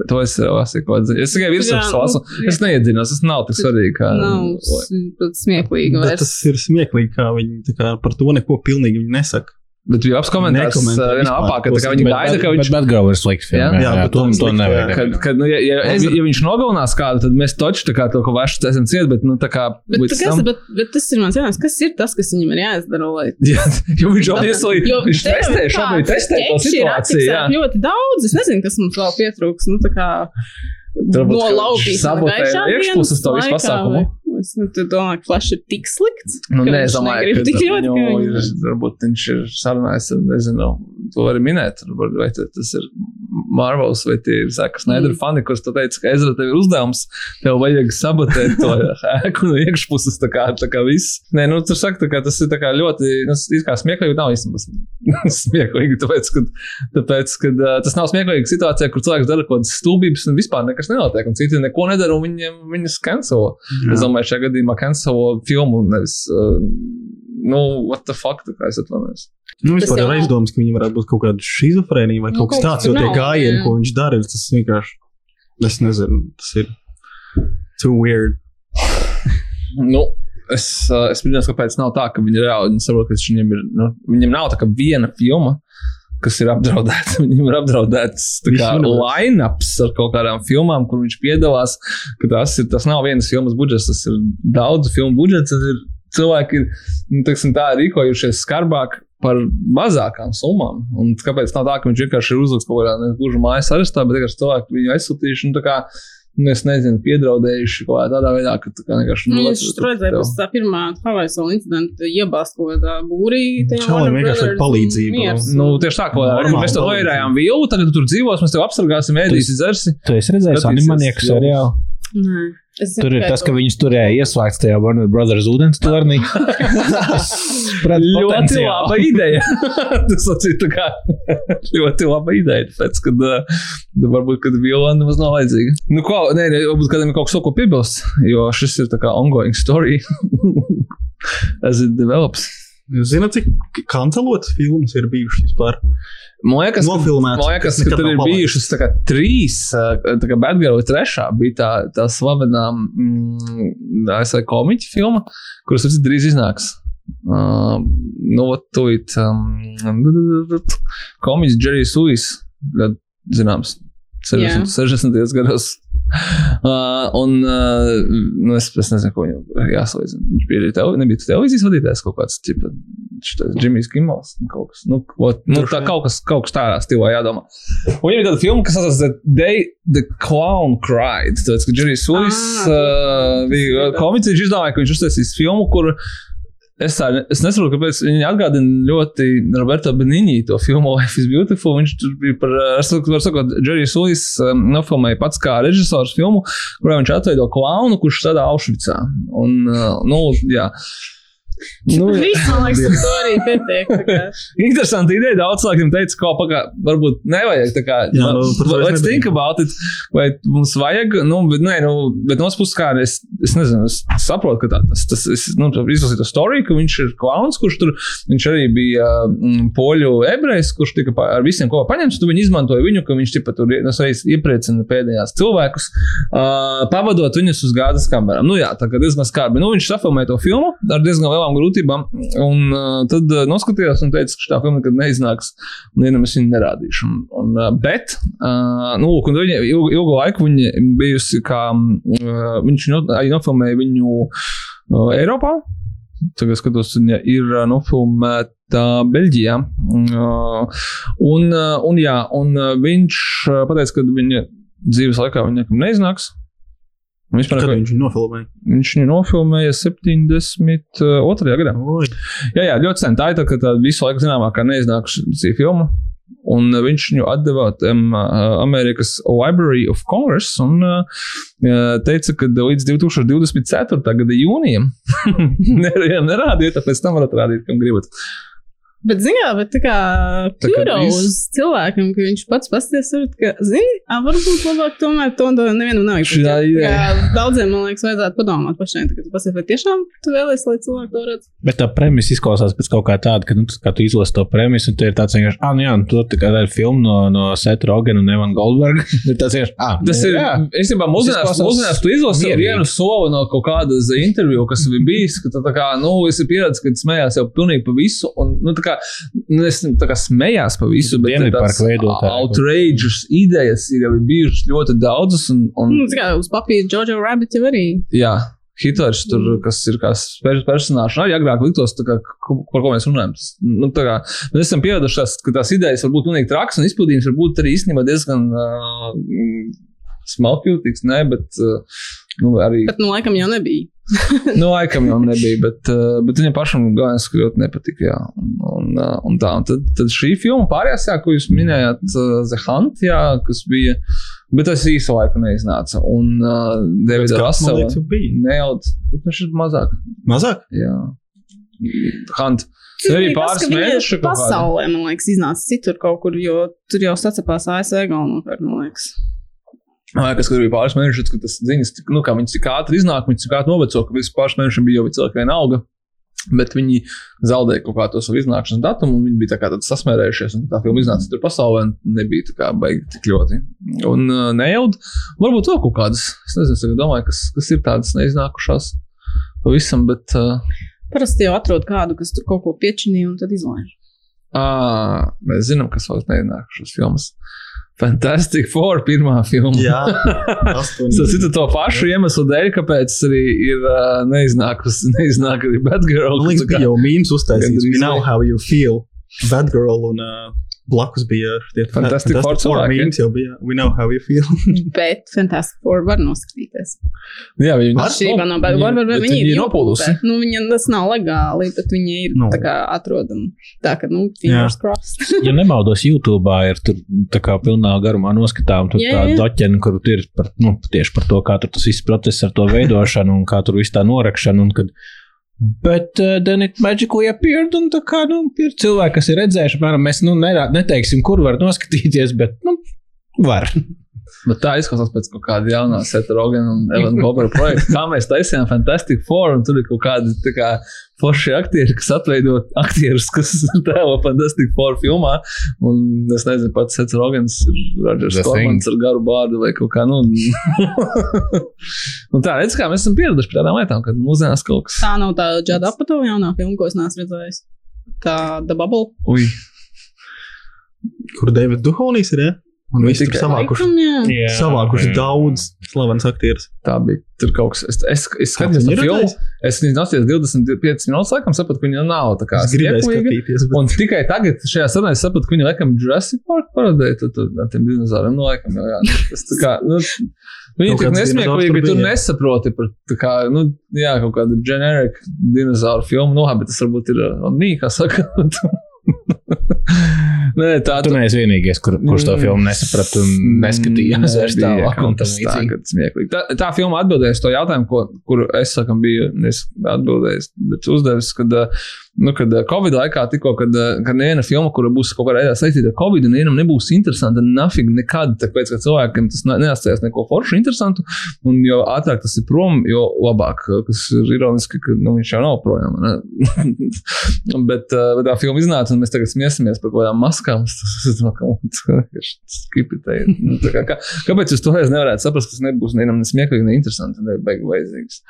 To es jau esmu kādā. Es tikai virsmas lasu. nu, Es neiedzinos, tas nav tik svarīgi. Kā, Nav smieklīgi tas ir smieklīgi, kā viņi tā kā par to neko pilnīgi nesaka. Bet bija labs komentārs vienā vispār, apā, ka ko tā kā es- viņi Bet, gaida, bet, ka bet viņš. Ir slikta filma. Jā? Jā, Jā, jā, bet to, to nevajag. Kad, kad, nu, ja, ja, Ezra- ja viņš nogalinās kādu, tad mēs taču tā kā to, ko vēršas esam ciet, bet, nu, tā kā. Bet, līdz kas, tam- bet, bet tas ir mans jautājums. Kas ir tas, kas viņam ir jāizdara? Lai... Jā, jo viņš obviously, Jo viņš testē, ir šobrīd testē to situāciju. Jā. Ļoti daudz. Es nezinu, kas mums vēl pietrūks. Nu, nolaupīt viņš sabotē no iekšpuses to visu pasākumu. Es nu, tu domāju, ka Flash ir tik slikts. Nu, nē, es domāju, ka tik ļoti, viņu ir, varbūt viņš ir sarunājis, ar, nezinu, to var minēt, varbūt, vai tas ir Marvels vai tie ir Zaka Snyder Mm. fani, kurus tu teici, ka Ezra tev ir uzdevums, tev vajag sabotēt to ēku no iekšpuses, tā kā, tā kā viss. Nē, nu, tur saka, tā kā tas ir tā kā ļoti, nu, tas ir kā smieklīgi, nav īstenībā smieklīgi, tāpēc, ka, tāpēc, ka uh, tas nav smieklīgi situācijā, kur cilvēks dara kaut kādas stulbības un vispār nekas nenotiek, un citi neko nedara, un viņiem, viņas cancel. Es domāju, šajā gadījumā cancelo filmu, nevis, uh, nu, what the fuck, tā kā es atvainojos. Nu, vispār ir aizdoms, ka viņi varētu būt kaut kāda šizofrēnija vai Nu, kaut kas tāds, jo tie gājieni, ko viņš dara, tas vienkārši. Es nezinu, tas ir too weird. Nu, es, uh, es brīnos, kāpēc nav tā, ka viņi reāli viņi saprot, ka viņiem ir, nu, viņiem nav tā kā viena filma. Kas ir apdraudēts? Viņam ir apdraudēts line-ups ar kaut kādām filmām, kur viņš piedalās. ka Tas, ir, tas nav vienas filmas budžets, tas ir daudzu filmu budžets. tas Ir, cilvēki ir nu, teiksim, tā rīkojušies skarbāk par mazākām summām. Un kāpēc tā, tā ka viņš vienkārši ir uzlikts kaut kādā ne gluži mājas arestā, bet vienkārši cilvēki viņu aizsūtījuši. Nu, tā kā, nu, es nezinu, piedraudējuši kaut kādā veidā, ka tā kā vienkārši Nu, nu, es tur redzēju, pēc tā pirmā Havajas incidenta iebāzt kaut kādā būrī. Warner vienkārši palīdzību. un miers. Nu, tieši tā, ko Normāli mēs tev palīdzība. noierējām vielu, tagad tu tur dzīvos, mēs tev apsargāsim, ēdīsi, dzersi. Tu esi redzējis filmas. seriālu? Nē. Zinu, Tur ir tas, ka viņus turēja ieslēgts tajā Warner Brothers ūdens tornī. Ļoti laba ideja. Tas tā kā ļoti laba ideja. Tāpēc, kad uh, varbūt, kad violāna nemaz nav vajadzīga. Nu, ko, nē, nē, varbūt kādam ir kaut kas, ko piebilst, jo šis ir tā kā ongoing story. As it develops. Jūs zināt, cik kancelotas filmas ir bijušas vispār? Man liekas, ka, Nofilmēts, man liekas, kas ka tur ir bijušas kā, trīs, tā kā Batgirl ir trešā, bija tā, tā slavenā mm, ASV komiķa filma, kuras drīz iznāks. Uh, nu, ot, tūlīt, um, komiķis Džerijs ļoti zināms, 60. 60. gados. Uh, un uh, nu, es, es nezinu, ko viņam jāsalīdzina. Viņš bija arī tev, nebija televīzijas vadītājs kaut kāds, tipa, Džimijs Kimals. Kaut kas, nu, ot, nu, tā, kaut kas, kaut kas tādā stilā jādomā. Un viņam ir tāda filma, kas saucas The Day the Clown Cried. Tāpēc, ka Džerijs Ulis Ah, uh, bija komiķis, viņš izdomāja, ka viņš uztaisīs filmu, kur Es, tā, es nesaprotu, kāpēc viņi atgādina ļoti Roberto Benigni to filmu Life is Beautiful. Viņš tur bija par, es varu sakot, Džerijs Ulis um, nofilmēja pats kā režisors filmu, kurā viņš atveido klaunu, kurš strādā Aušvicā. Un, uh, nu, jā. Nu, jā. Viss, man liekas, par to arī pietiek. Interesanti ideja. Daudz cilvēkiem teica, ka pagā, varbūt nevajag. tā Kā, Jā, nu, es let's think about it. Vai mums vajag, nu, bet, nē, nu, bet no puses, kā es, es nezinu, es saprotu, ka tā, tas, tas es, nu, izlasīju to storiju, ka viņš ir klauns, kurš tur, viņš arī bija mm, poļu ebrejs, kurš tika pa, ar visiem kopā paņemts, tu viņi izmantoja viņu, ka viņš tipa tur, nu, reiz iepriecina pēdējās cilvēkus, uh, pavadot viņus uz gāzes kamerām. Nu, jā, tā kā diezgan skarbi. Nu, viņš safilmēja to filmu ar diezgan lielām grūtībām, un uh, tad uh, noskatījās un teica, ka šī filma nekad neiznāks, un vienam es viņu nerādīšu. Un, un, uh, bet, uh, nu, lūk, un viņa ilgu, ilgu laiku viņa bijusi kā, uh, viņš no, nofilmēja viņu uh, Eiropā. Tagad skatos, viņa ir nofilmēta Beļģijā. Uh, un, uh, un, jā, un viņš pateica, ka viņa dzīves laikā viņa nekam neiznāks. Vispār, Kad ka viņš nofilmēja? viņš viņu nofilmēja 72. gadā. Oi, Jā, jā, ļoti sen. Tā ir tā, ka tā visu laiku zināmākā neiznākusi filma. Un uh, viņš viņu atdeva tam uh, Amerikas Library of Congress un uh, teica, ka līdz 2024. gada jūnijam ner- nerādiet, tāpēc tam varat rādīt, kam gribat. Bet, zināmā mērā, tā kā Tā kā kuros viss- cilvēkam, ka viņš pats pasties, tur, ka, zini, ā, varbūt labāk tomēr to nevienam nav. Šī Tā ideja. kā Daudziem, man liekas, vajadzētu padomāt pašiem, tā, ka tu pasies, vai tiešām tu vēlēsies, lai cilvēki to redz. Bet tā premisa izklausās pēc kaut kā tāda, ka, nu, tu- kā tu izlasi to premisu, un tur ir tāds vienkārši, ah, nu jā, nu, tur tā kā tā ir filma no, no Seta Rogana un Evan Goldberga. ir tas vienkārši, ah, Tas ir. Es jau izklausās mūžinās, tu izlasi vienu soli no kaut kādas interviju, kas bija bijis, ka tu tā kā, nu, esi pieredzējis, ka smējās jau pilnīgi pa visu, un, nu, tā kā, nu, es tā kā smējās pa visu, bet veidotāji. outrageous idejas ir jau bijušas ļoti daudzas, un, un Nu, kā uz papīra Jojo Rabbit jau arī. jā. Hitlers, tur, kas ir kā personāžs, arī agrāk liktos, tā kā, par ko mēs runājam. Tas, nu, tā kā, mēs esam pieraduši, ka tās idejas var būt pilnīgi trakas, un izpildījums var būt arī īstenībā diezgan uh, smalkjūtīgs, ne, bet uh, nu, arī. Bet, nu, laikam jau nebija. Nu, laikam jau nebija, bet, uh, bet viņam pašam galvenais, ka ļoti nepatika. Jā, un, un, uh, un tā. Un tad, tad šī filma pārējās, jā, ko jūs minējāt, uh, The Hunt, jā, kas bija. Bet tas īsa laika neiznāca. Un uh, Davida Rasela bija. neaudz, bet viņš ir mazāk. Mazāk? Jā. Hunt. Tur bija pāris mēneši. Pasaulē, man liekas, iznāca citur kaut kur, jo tur jau sacapās ASV galvenokārt, man liekas. Man liekas, ka tur bija pāris mēneši, kad tas ziņas, nu, kā viņas cik ātri iznāk, viņas cik ātri noveco, ka visu pāris mēnešiem bija jau cilvēki viena auga. Bet viņi zaudēja kaut kādu savu iznākšanas datumu, un viņi bija tā kā sasmērējušies. un Tā filma iznāca tur pasaulē, un nebija tā kā baigi tik ļoti. Un uh, nejaud, varbūt vēl kaut kādas, es nezinu, domāju, kas, kas ir tādas neiznākušās pavisam, bet. Uh, Parasti jau atrod kādu, kas tur kaut ko piečinīja un tad izlaiž. ā, mēs zinām, kas vēl neiznākušas filmas. Fantastic Four pirmā filma. Jā, Tas ir to pašu iemeslu dēļ, kāpēc arī ir uh, neiznākusi, neiznāk arī Batgirl. Tā kā- jau mīmīms uztaisīts. We know how you feel. Bad girl un uh, blakus bija tie Fantastic Four cilvēki. Memes jau bija. We know how you feel. Bet Fantastic Four var noskatīties. Jā, viņi Atšķirībā no Bad War, bet viņi ir nopūlusi. Nu, viņa tas nav legāli, bet viņi ir Nu. tā kā atrodami. Tā ka, nu, fingers crossed. Ja nemaldos, YouTube ir tur tā kā pilnā garumā noskatām tur Jā, tā jā. doķeni, kur ir par, nu, tieši par to, kā tur tas viss process ar to veidošanu un kā tur viss tā norakšana. Un kad, bet uh, then it magically appeared un tā kā, nu, ir cilvēki, kas ir redzējuši, piemēram, mēs, nu, nerā, neteiksim, kur var noskatīties, bet, nu, var. Bet tā izklausās pēc kaut kāda jaunā Seta Rogana un Evan Gobera projekta. Kā mēs taisījām Fantastic Four, un tur ir kaut kādi tā kā forši aktieri, kas atveido aktierus, kas tēlo Fantastic Four filmā. Un es nezinu, pats Sets Rogans ir Rodžers Kormans ar garu bārdu vai kaut kā, nu. un tā, redz, kā mēs esam pieraduši pie tādām lietām, kad mūsdienās kaut kas. Tā nav tā Džada Apatova jaunā filma, ko es neesmu redzējis. Tā The Bubble. Ui, Kur Davids Duhovnīs ir, ja? Un Nu, tur tikai- savākuši, jā. savākuši daudz slavens aktierus. tā bija. Tur kaut kas. Es, es, es skatījos to filmu. Es nostājos 25 minūtes, laikam, sapratu, ka viņa nav tā kā Es gribēju spiekoīga. skatīties, bet Un tikai tagad, šajā sarunā, es sapratu, ka viņi laikam Jurassic Park parodēja ar tiem dinozauriem. Nu, laikam, jau, jā. Tas tā kā, nu, viņi kāds nesmieklīgi, tu tur nesaproti par, tā kā, nu, jā, kaut kādu generic dinozauru filmu. Nu, labi, bet tas varbūt ir me, kā saka. Nē, tā Tu neesi vienīgais, kur, kurš to filmu nesaprata un neskatījās vairs tālāk. līdzīgi. Tā, smieklīgi. tā, tā filma atbildēja uz to jautājumu, ko, kur es sakam, biju es atbildējis, bet uzdevis, kad, uh, nu, kad uh, Covid laikā tikko, kad, uh, kad neviena filma, kura būs kaut kādā veidā saistīta ar Covid, nevienam nebūs interesanta, nafig nekad, tāpēc, ka cilvēkiem tas ne- neatstājās neko foršu interesantu, un jo ātrāk tas ir prom, jo labāk, kas ir ironiski, ka nu, viņš jau nav projām. bet, uh, bet tā filma iznāca, un mēs tagad smiesamies par kaut kādām maskām. Tas ir. Nu, kā, kā, kāpēc jūs toreiz nevarētu saprast, ka tas nebūs nevienam ne smieklīgi, ne vajadzīgs?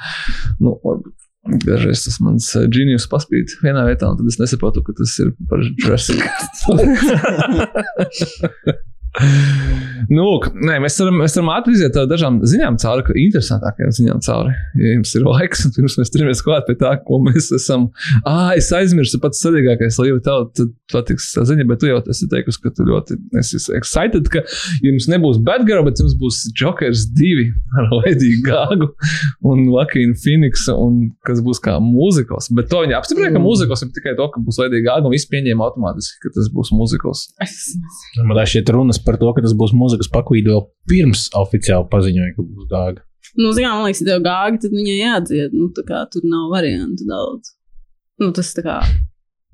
Nu, varbūt. Dažreiz tas mans uh, ģīnijs paspīd vienā vietā, un tad es nesaprotu, ka tas ir par Jurassic. nu, lūk, nē, mēs varam, mēs varam ātri iziet ar dažām ziņām cauri, ka interesantākajām ziņām cauri. Ja jums ir laiks, un pirms mēs turamies klāt pie tā, ko mēs esam. Ah, es aizmirsu pats svarīgākais, lai jau tev patiks tā ziņa, bet tu jau esi teikusi, ka tu ļoti esi excited, ka jums nebūs Batgirl, bet jums būs Jokers 2 ar Lady Gāgu un Lakīnu Phoenixu, un kas būs kā mūzikos. Bet to viņi apstiprināja, ka mūzikos ir tikai to, ka būs Lady Gāga, un viss pieņēma automātiski, ka tas būs mūzikos. Man liekas, šeit runas par to, ka tas būs mūzikas pakvīdi vēl pirms oficiāli paziņoja, ka būs dārga. Nu, zinām, man liekas, ja tev gāgi, tad viņai jādzied. Nu, tā kā tur nav variantu daudz. Nu, tas tā kā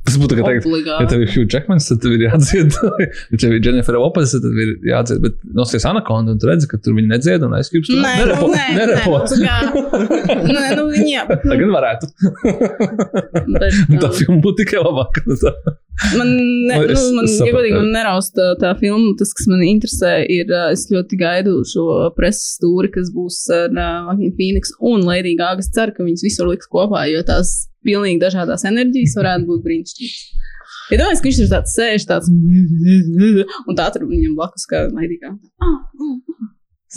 Tas būtu kā teikt, ja tev ir Hugh Jackmans, tad tev ir jādzied. ja tev ir Jennifer Lopez, tad tev ir jādzied. Bet nosies Anaconda, un tu redzi, ka tur viņi nedzied, un aizkrips. Nē, nu, nē, nē, nerepo. nu, tā kā- Nē, nu, viņa. bet, nu, Tagad varētu. bet, Tā um, filma būtu tikai labāka. nu tā. Man, ne, Nu, nu, es- man es ja sapratu. godīgi, man nerausta tā filma. Tas, kas man interesē, ir, uh, es ļoti gaidu šo preses stūri, kas būs ar uh, Vakīnu Phoenix un Lady Gaga. Es ceru, ka viņas visur liks kopā, jo tās pilnīgi dažādās enerģijas varētu būt brīnišķīgas. Iedomājieties, ka viņš tur tāds sēž, tāds un tā tur viņam blakus kā Gaga. Ah, ah, ah.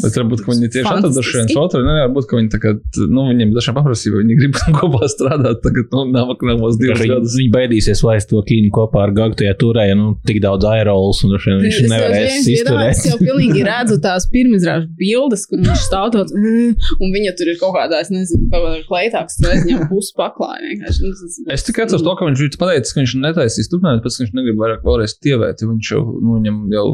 Bet varbūt viņi tieši Fantastiski. atraduši viens otru. Nē, varbūt ka viņi tagad, nu, viņiem dažām paprasīja, vai viņi grib kopā strādāt. Tagad, nu, nav nākamos divus Viņi, gadus. viņi baidīsies laist to kīnu kopā ar turē, ja nu tik daudz aerols un viņš Es nevarēs jau- Es izturēt. jau pilnīgi redzu tās pirmizrāžu bildes, kur viņš stāv tāds, un viņa tur ir kaut kādā, es nezinu, kleitāks, tur aizņem pusi paklāja. vienkārši. Nu, Es tikai atceros to, ka viņš pateica, ka viņš netaisīs turpināt, pēc tam viņš negrib vairāk vēlreiz tievēt, jo viņš jau, nu, viņam jau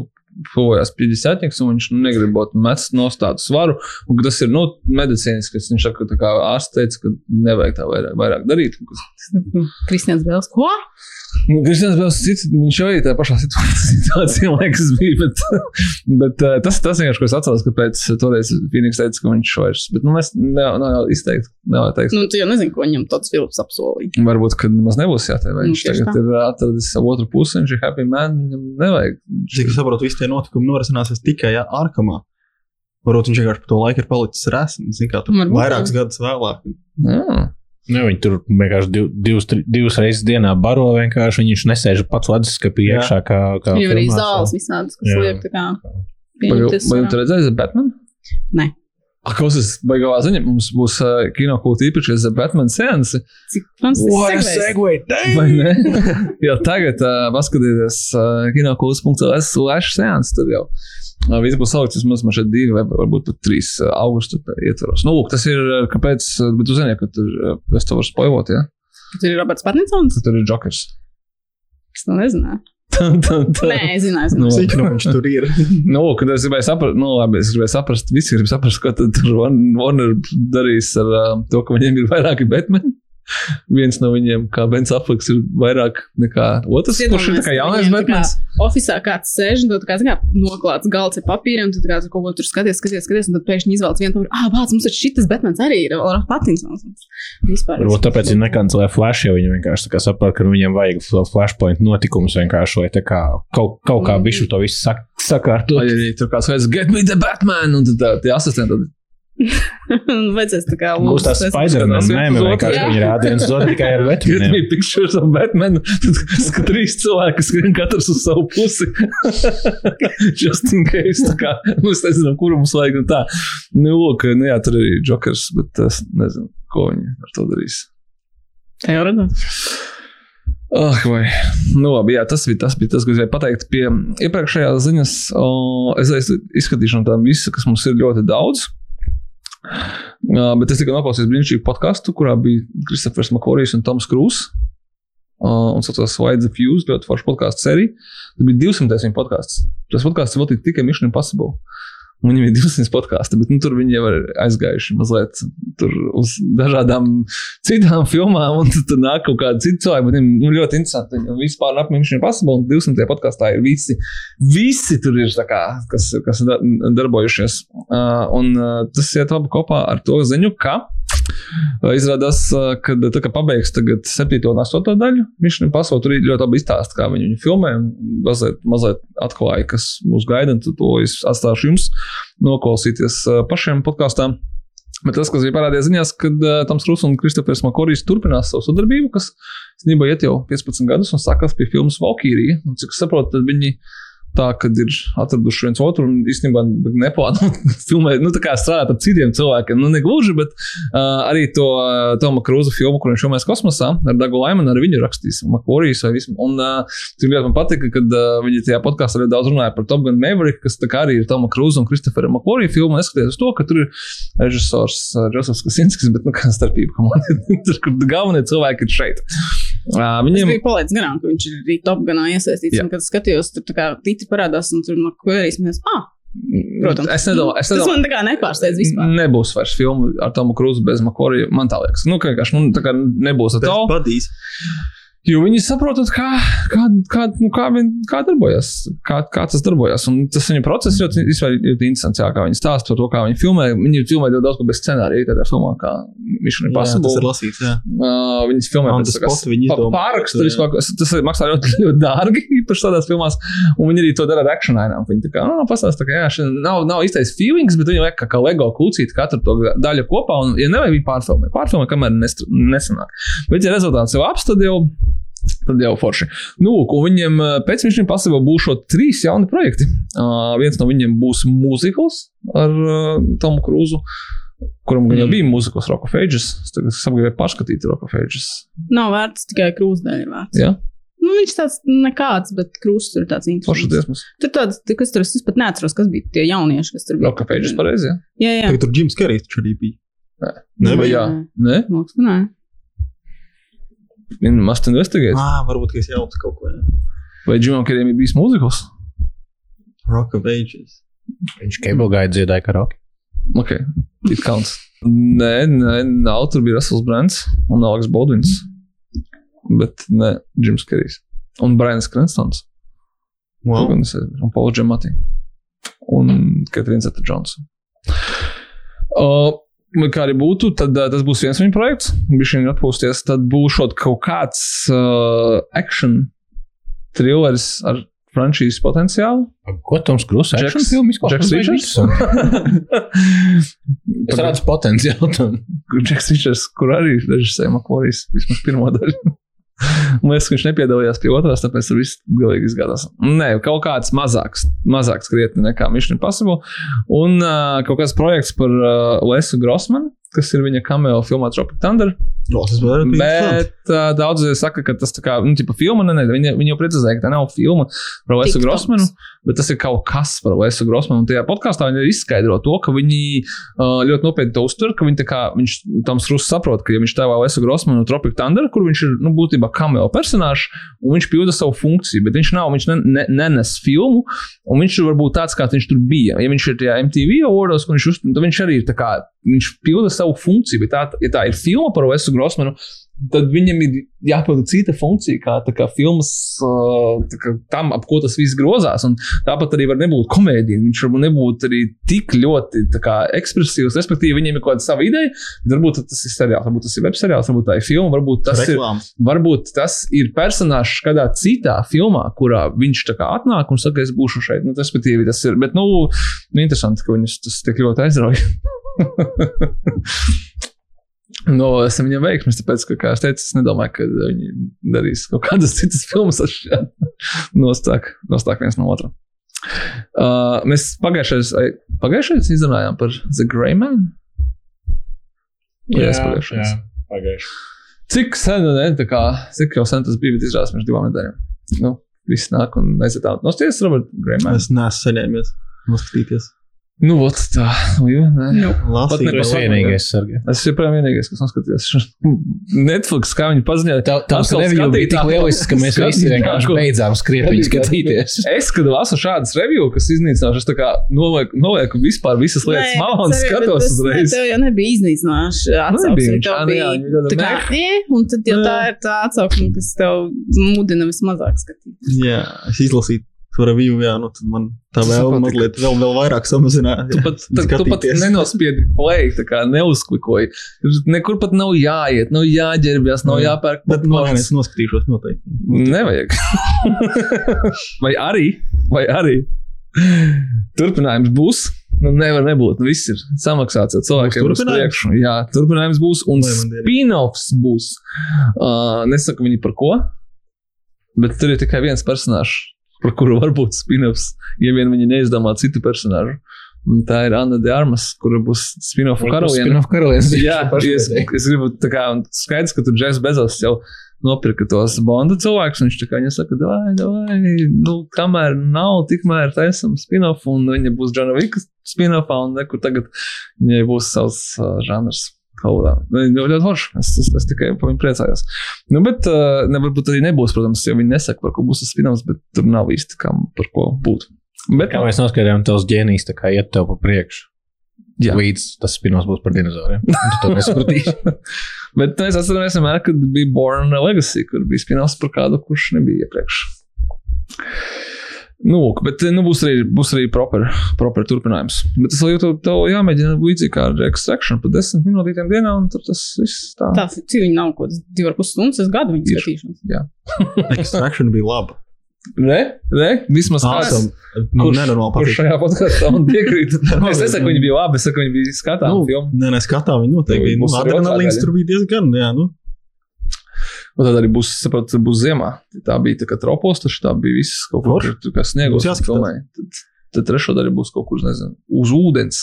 fuvojās 50, un viņš nu, negrib būt mest no tādu svaru, un ka tas ir, nu, medicīniski, kas viņš saka, kā ārsts teica, ka nevajag tā vairāk, vairāk darīt. Kristians Bēls, ko? Nu, Kristians Bēls cits, viņš jau ir tajā pašā situācijā, liekas, bija, bet, bet eh, tas, tas vienkārši, ko es atceros, kāpēc toreiz Phoenix teica, ka viņš vairs, bet, nu, mēs nav, nav izteikt, nevar teikt. Nu, tu jau nezini, ko viņam tāds Filips apsolīja. Varbūt, ka nemaz nebūs jāteic. Nu, Viņš tieši tagad tā. ir atradis savu otru pusi, viņš ir happy man, viņam nevajag. Cik es saprotu, visi tie notikumi norisināsies tikai ja, ārkamā. Varbūt viņš vienkārši par to laiku ir palicis resns, zin kā tur Varbūt, vairākus gadus vēlāk. Jā. Nu, viņi tur vienkārši div, divas, tri- divas reizes dienā baro. Vienkārši viņš nesēž pats leduskapī iekšā. Kā, kā Viņam arī filmās, zāles visādas, kas liek tā kā. Vai jūs redzējāt Batman? Nē. Ak, kas tas baigā ziņa? Mums būs uh, kino kultūra īpašais Batman seansi. Cik segway? Vai ne? jau tagad uh, paskatieties uh, kinokultūra.ls slash seansi. Tur jau uh, viss būs salikts vismaz man šeit divi vai varbūt pat trīs uh, augusta ietvaros. Nu, lūk, tas ir, kāpēc, bet tu zini, ka tur, uh, es to varu spoilot, ja? Tur ir Roberts Pattinsons. Ka tur ir Jokers. Es to nezināju. Tā, tā, tā. Nē, es zināju. es Nu, zināju. Cik no viņš tur ir? Nu, kad es gribēju saprast, nu, labi, es gribēju saprast, visi grib saprast, ko tad Warner darīs ar uh, to, ka viņiem ir vairāki Batman. Viens no viņiem, kā Bens Aflaks, ir vairāk nekā otrs. Kurš ir tā kā jaunais Batmans? Oficā kāds sēž, un kā, kā noklāts galds ar papīriem, un tu kā kaut ko tur skaties, skaties, skaties, un tad pēkšņi izvēlas vienu, ah, bāc, mums taču šitas Batmans arī ir, Laura Patinsons. Vispār. Varbūt tāpēc viņi nekancelē flash, jo viņi vienkārši saprot, ka viņiem vajag fl- flashpoint notikumus vienkārši, lai tā kā kaut, kaut kā Mm. bišu to visu sak sakārtot. Vai arī tur kāds veids, get me the Batman, un tad tie asistenti. Vajadzēs tā kā Būs tās Spider-Man mēmē, vienkārši viņi rāda viens otru tikai ar Get me pictures of Batman. Tad trīs cilvēki skrien katrs uz savu pusi. Just in case. Tā kā mēs nezinām, kuru mums vajag un tā. Nu, lūk, nu jā, tur ir Jokers, bet es nezinu, ko viņi ar to darīs. Tā jau redzēt. Ah, vai. Nu, labi, jā, tas bija tas, bija tas ko es gribēju pateikt. Pie iepriekšējās ziņas o, es izskatīšu no tām visu, kas mums ir ļoti daudz. Uh, bet es tikai noklausījos brīnišķīgu podkāstu, kurā bija Kristofers Makorijs un Toms Krūss. Uh, un saucās Wide the Fuse, ļoti forša podkāstu sērija. Tas bija 200. viņa podkāsts. Tas podkāsts vēl tikai Mission Impossible. Viņam ir 200 podkāsti, bet nu, tur viņi jau ir aizgājuši mazliet uz dažādām citām filmām, un tad, nāk kaut kāda cita cilvēka. Viņam nu, ļoti interesanti. Viņam vispār viņš ir pasaules, un 200. podkāstā ir visi. Visi tur ir, kā, kas, kas da, darbojušies. Uh, un uh, tas iet labi kopā ar to ziņu, ka izrādās, ka tā kā pabeigs tagad 7. un 8. daļu, viņš ir pasaules, tur ir ļoti labi izstāstīts, kā viņi viņu filmē. Mazliet, mazliet atklāja, kas mūs gaida, tad to es atstāšu jums noklausīties pašiem podkāstām. Bet tas, kas bija parādījies ziņās, kad uh, Toms Krūss un Kristofers Makorijs turpinās savu sadarbību, kas īstenībā iet jau 15 gadus un sākās pie filmas Valkīrija. Cik es saprotu, tad viņi tā, kad ir atraduši viens otru un īstenībā neplāno filmēt, nu, tā kā strādāt ar citiem cilvēkiem. Nu, ne gluži, bet uh, arī to uh, Toma Krūza filmu, kur viņš filmēs kosmosā ar Dagu Laimanu, arī viņu rakstīs Makorijas vai vismu. Un uh, cik ļoti man patika, kad uh, viņi tajā podkāstā arī daudz runāja par Top Gun Maverick, kas tā kā arī ir Toma Krūza un Kristofera Makorija filma, neskatoties uz to, ka tur ir režisors uh, Josefs Kasinskis, bet, nu, kā starpība, ka man tur, kur galvenie cilvēki ir šeit. Uh, Es viņiem biju palaidis garām, ka viņš ir arī top ganā iesaistīts. Jā. Un, kad skatījos, tur tā kā titri parādās, un tur no queries mēs, ah, protams. Es nedomāju, es Tas nedomāju. man tā kā nepārsteidz vispār. Nebūs vairs filmu ar Tomu Krūzu bez Makorija. Man tā liekas, nu, ka vienkārši nu, tā kā nebūs Tas tā. padīs. Jo viņi saprotat, kā, kā, kā, nu, kā, vien, kā darbojas, kā, kā tas darbojas. Un tas viņa process ļoti, ļoti interesants, jā, kā viņi stāsta par to, kā viņi filmē. Viņi filmē ļoti daudz ko bez scenārija, tādā filmā, kā Mission Jā, tas ir Impossible. lasīts. Jā. Uh, viņas filmē tā kā spot viņi izdomā. pārakstu Jā. vispār. Tas, maksā ļoti, ļoti dārgi, īpaši tādās filmās. Un viņi arī to dara ar akcionāriem. Viņi tā kā, ah, pastāsta, ka jā, šī nav, nav īstais feelings, bet viņi liek kā, kā LEGO kūcīt katru to daļu kopā. Un, ja nevajag, viņi pārfilmē. Pārfilmē, kamēr nesanāk. Bet, ja rezultāts jau apst, tad jau. Forši. Nu, lūk, un viņiem uh, pēc viņiem pasaules būs šo trīs jauni projekti. Uh, viens no viņiem būs mūzikls ar uh, Tomu Krūzu, kuram gan jau Mm. bija mūzikls Rock of Ages. Es tagad gribēju paskatīt Rock of Ages. Nav vērts tikai krūzdēļ. vērts. Jā, Nu, viņš tāds nekāds, bet krūsts tur ir tāds forši interesants. Tur tāds, kas tur es pat neatceros, kas bija tie jaunieši, kas tur bija. Of Ages pareizi. jā? Jā, jā. Tagad tur Džims Kerijs taču arī bija. Nebija? jā? Nē, Man liekas, ka nē. Viņi must investigate. Ah, varbūt, es jaucu kaut ko. Vai Džimam Kerijam ir bijis mūzikls? Rock of Ages. Viņš Cable Guide dziedāja karaoke. Ok, it counts. Nē, nē, nav. Tur bija Russells Brands un Aleks Baldwins. Bet ne Džims Kerijs. Un Brians Cranstons. Wow. Un Paula Džemati. Un Katrīna Zeta Džons. Uh, Kā arī būtu, tad uh, tas būs viens viņa projekts. Viņš viņu atpūsties. Tad būs šot kaut kāds uh, action thrillers ar frančīzes potenciālu. Ko Toms Krūss Jacks- action filmu Jacks izklausās? Es Pagaid. redzu potenciālu tam. Džeks Ričards, kur arī režisēja Makorijas vismaz pirmo daļu. Man liekas, ka viņš nepiedalījās pie otrās, tāpēc tur viss galīgi izgādās. Nē, kaut kāds mazāks, mazāks krietni nekā Mission Impossible. Un uh, kaut kāds projekts par uh, Lesu Grossmanu, kas ir viņa cameo filmā Tropic Thunder. O, tas var būt Bet uh, daudz saka, ka tas kā, nu, tipa filma, ne, ne, viņi, viņi jau precizēja, ka tā nav filma par Lesu TikToks. Grossmanu, bet tas ir kaut kas par Lesu Grossmanu. Un tajā podkāstā viņi izskaidro to, ka viņi uh, ļoti nopietni to uztver, ka viņi kā, viņš tam srūs saprot, ka ja viņš tēvā Lesu Grossmanu Tropic Thunder, kur viņš ir, nu, būtībā cameo personāžs, un viņš pilda savu funkciju, bet viņš nav, viņš ne, ne, nenes filmu, un viņš ir varbūt tāds, kāds viņš tur bija. Ja viņš ir tajā MTV awardos, kur viņš, uz, tad viņš arī ir tā kā, viņš pilda savu funkciju, bet tā, ja tā ir filma par Lesu Grossmanu, tad viņam ir jāpilda cita funkcija, kā, kā filmas kā tam, ap ko tas viss grozās. Un tāpat arī var nebūt komēdija. Viņš varbūt nebūtu arī tik ļoti kā, ekspresīvs, respektīvi, viņiem ir kaut kāda sava ideja. Varbūt tas ir seriāls, varbūt tas ir web seriāls, varbūt tā ir filma, varbūt tas ir. reklāmas. Varbūt tas ir personāžs kādā citā filmā, kurā viņš kā atnāk un saka, es būšu šeit. Nu, respektīvi, tas ir. Bet, nu, nu interesanti, ka viņus tas tik ļoti aizrauja. Novēlēsim viņam veiksmus, tāpēc, ka, kā es teicu, es nedomāju, ka viņi darīs kaut kādas citas filmas ar šādu nostāk, nostāk viens no otra. Uh, mēs pagājušajā pagājušajā izrunājām par The Grey Man. Jā, pagājušajā. pagājušajā. Cik sen, ne, tā kā, cik jau sen tas bija, bet izrādās pirms divām nedēļām. Nu, viss nāk un aiziet tā. Nosties, Robert Grēmē. Es neesmu saņēmies noskatīties. Nu, vot tā. Nu, nē. Nu. Lasīt, ne- esi vienīgais, Sergei. Es joprojām vienīgais, kas noskatījās. Netflix, kā viņi paziņoja. Tā- Atkal review bija tik lielisks, ka mēs visi vienkārši skatītāko- beidzām skriet viņu skatīties. Es, kad lasu šādas review, kas iznīcināšu, es tā kā nolieku, nolieku vispār visas lietas malā un skatos uzreiz. Tev jau nebija iznīcināša atsauksme. nebija, Tev nu bija tā kā, meh. "Ē", un tad jau tā ir tā atsauksme, kas tev mudina vismazāk skatīt. Jā, es izlasīju to review, jā, nu tad man tā Tas vēl patika. mazliet vēl, vēl vairāk samazināja. Tu pat, tu, tu pat nenospiedi play, tā kā neuzklikoji. Nekur pat nav jāiet, nav jāģērbjas, nav Jā. jāpērk. Bet man popkorns. es noskatīšos noteikti. Nevajag. vai arī, vai arī turpinājums būs. Nu, nevar nebūt. Nu, viss ir samaksāts jau cilvēkiem. Turpinājums? Jā, turpinājums būs. Un spin-offs būs. Uh, nesaku viņi par ko, bet tur ir tikai viens personāžs, par kuru var būt spin-offs, ja vien viņi neizdomā citu personāžu. Un tā ir Anna de Armas, kura būs spin-off karaliene. Spin-off karalienes. Jā, es, es gribu, tā kā, un skaidrs, ka tur Džeks Bezos jau nopirka tos bonda cilvēkus. Viņš tā kā viņa saka, vai, vai, nu, kamēr nav, tikmēr taisam spin-off, un viņa būs Džona Vika spin-offā, un nekur tagad viņai būs savs uh, žanrs. Nu, Viņa ļoti forši. Es, es, es tikai par viņu priecājos. Nu, bet, uh, ne, varbūt arī nebūs, protams, ja viņi nesaka, par ko būs tas spin-offs, bet tur nav īsti kam par ko būt. Bet, Kā mēs noskaidrojām, tavs ģēnijs tā kā iet tev pa priekšu. Jā. Līdz tas spinos būs par dinozauriem. To nesapratīsi. Bet mēs atceramies, vienmēr, kad bija Born Legacy, kur bija spin-offs par kādu, kurš nebija iepriekš. Nu, bet nu, būs arī, būs arī proper, proper turpinājums. Bet tas jau tev jāmēģina līdzīgi kā ar Extraction par desmit minūtīm dienā, un tur tas viss tā. Tā, viņi nav kaut kāds divi ar pus stundas, es gadu viņu skatīšanos. Extraction bija laba. Ne? Ne? Vismaz. Nu, Kurš- nenormāli Kurš patīk. šajā podkāstā man piekrīt? es nesaku, viņi bija labi, es saku, viņi bija skatām Nu, filmu. nē, nē, skatā viņi noteikti bija. Nu, arī otrā adrenalīns tur bija diezgan, jā, nu. Un tad arī būs, saprot, būs ziemā. Tā bija tā kā tropos, taču tā bija viss kaut kur, tur kā sniegos. Tad, tad trešo daļu būs kaut kur, nezinu, uz ūdens.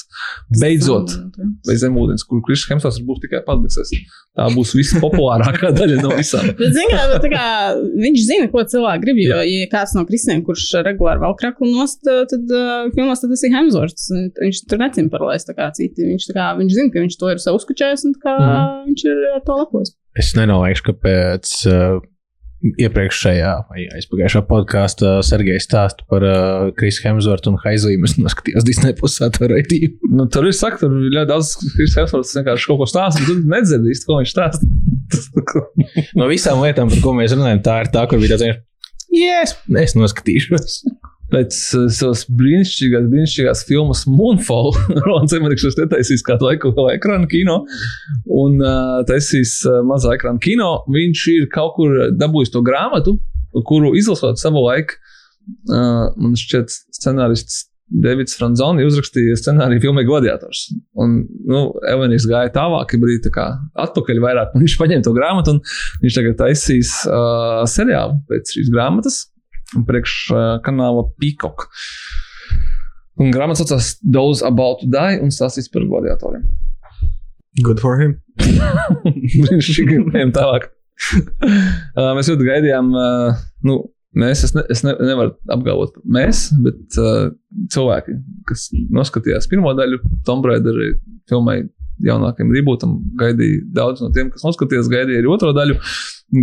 Beidzot. Vai zem ūdens, kur Kristis Hemsons būs tikai patbeidzies. Tā būs vispopulārākā daļa no visām. Bet, zin, kā, kā, viņš zina, ko cilvēki grib. Jo, ja kāds no kristiem, kurš regulāri vēl kraklu nost, tad uh, filmās tad tas ir Hemsworths. un Viņš tur necīm paralēs tā kā citi. Viņš, tā kā, viņš zina, ka viņš to ir sev uzkučējis un kā, Mhm. viņš ir ar to lepojas. Es nenolaišu, ka pēc uh, iepriekšējā vai aizpagājušā podkāstā Sergeja stāsta par uh, Krisu Hemsvortu un Haizlīmu. Es noskatījos Disney pusē to raidījumu. Nu, tur ir sakta, tur ir ļoti daudz Kristis Hemsons vienkārši kaut ko stāsta, bet tu nedzirdi īsti, ko viņš stāsta. No visām lietām, par ko mēs runājam, tā ir tā, kur bija tāds, yes, es noskatīšos. Pēc uh, savas brīnišķīgās, brīnišķīgās filmas Moonfall, Rolands Emeriks ir netaisījis kādu laiku vēl ekrāna kino, un uh, taisīs uh, mazā ekrāna kino. Viņš ir kaut kur dabūjis to grāmatu, kuru izlasot savu laiku, uh, man šķiet, scenārists Davids Franzoni uzrakstīja scenāriju filmai Gladiators. Un, nu, Evanīs gāja tālāk, bija tā kā atpakaļ vairāk, viņš paņēma to grāmatu, un viņš tagad taisīs uh, seriālu pēc šīs grāmatas, priekš uh, kanāla Peacock. Un grāmata saucās Those About to Die un stāstīs par gladiatoriem. Good for him. Viņš gājām tālāk. Uh, mēs ļoti gaidījām, uh, nu, mēs, es, ne, es ne, nevaru apgalvot, mēs, bet uh, cilvēki, kas noskatījās pirmo daļu, Tom Brady filmai jaunākajam rebootam, gaidīja daudz no tiem, kas noskatījās, gaidīja arī otro daļu.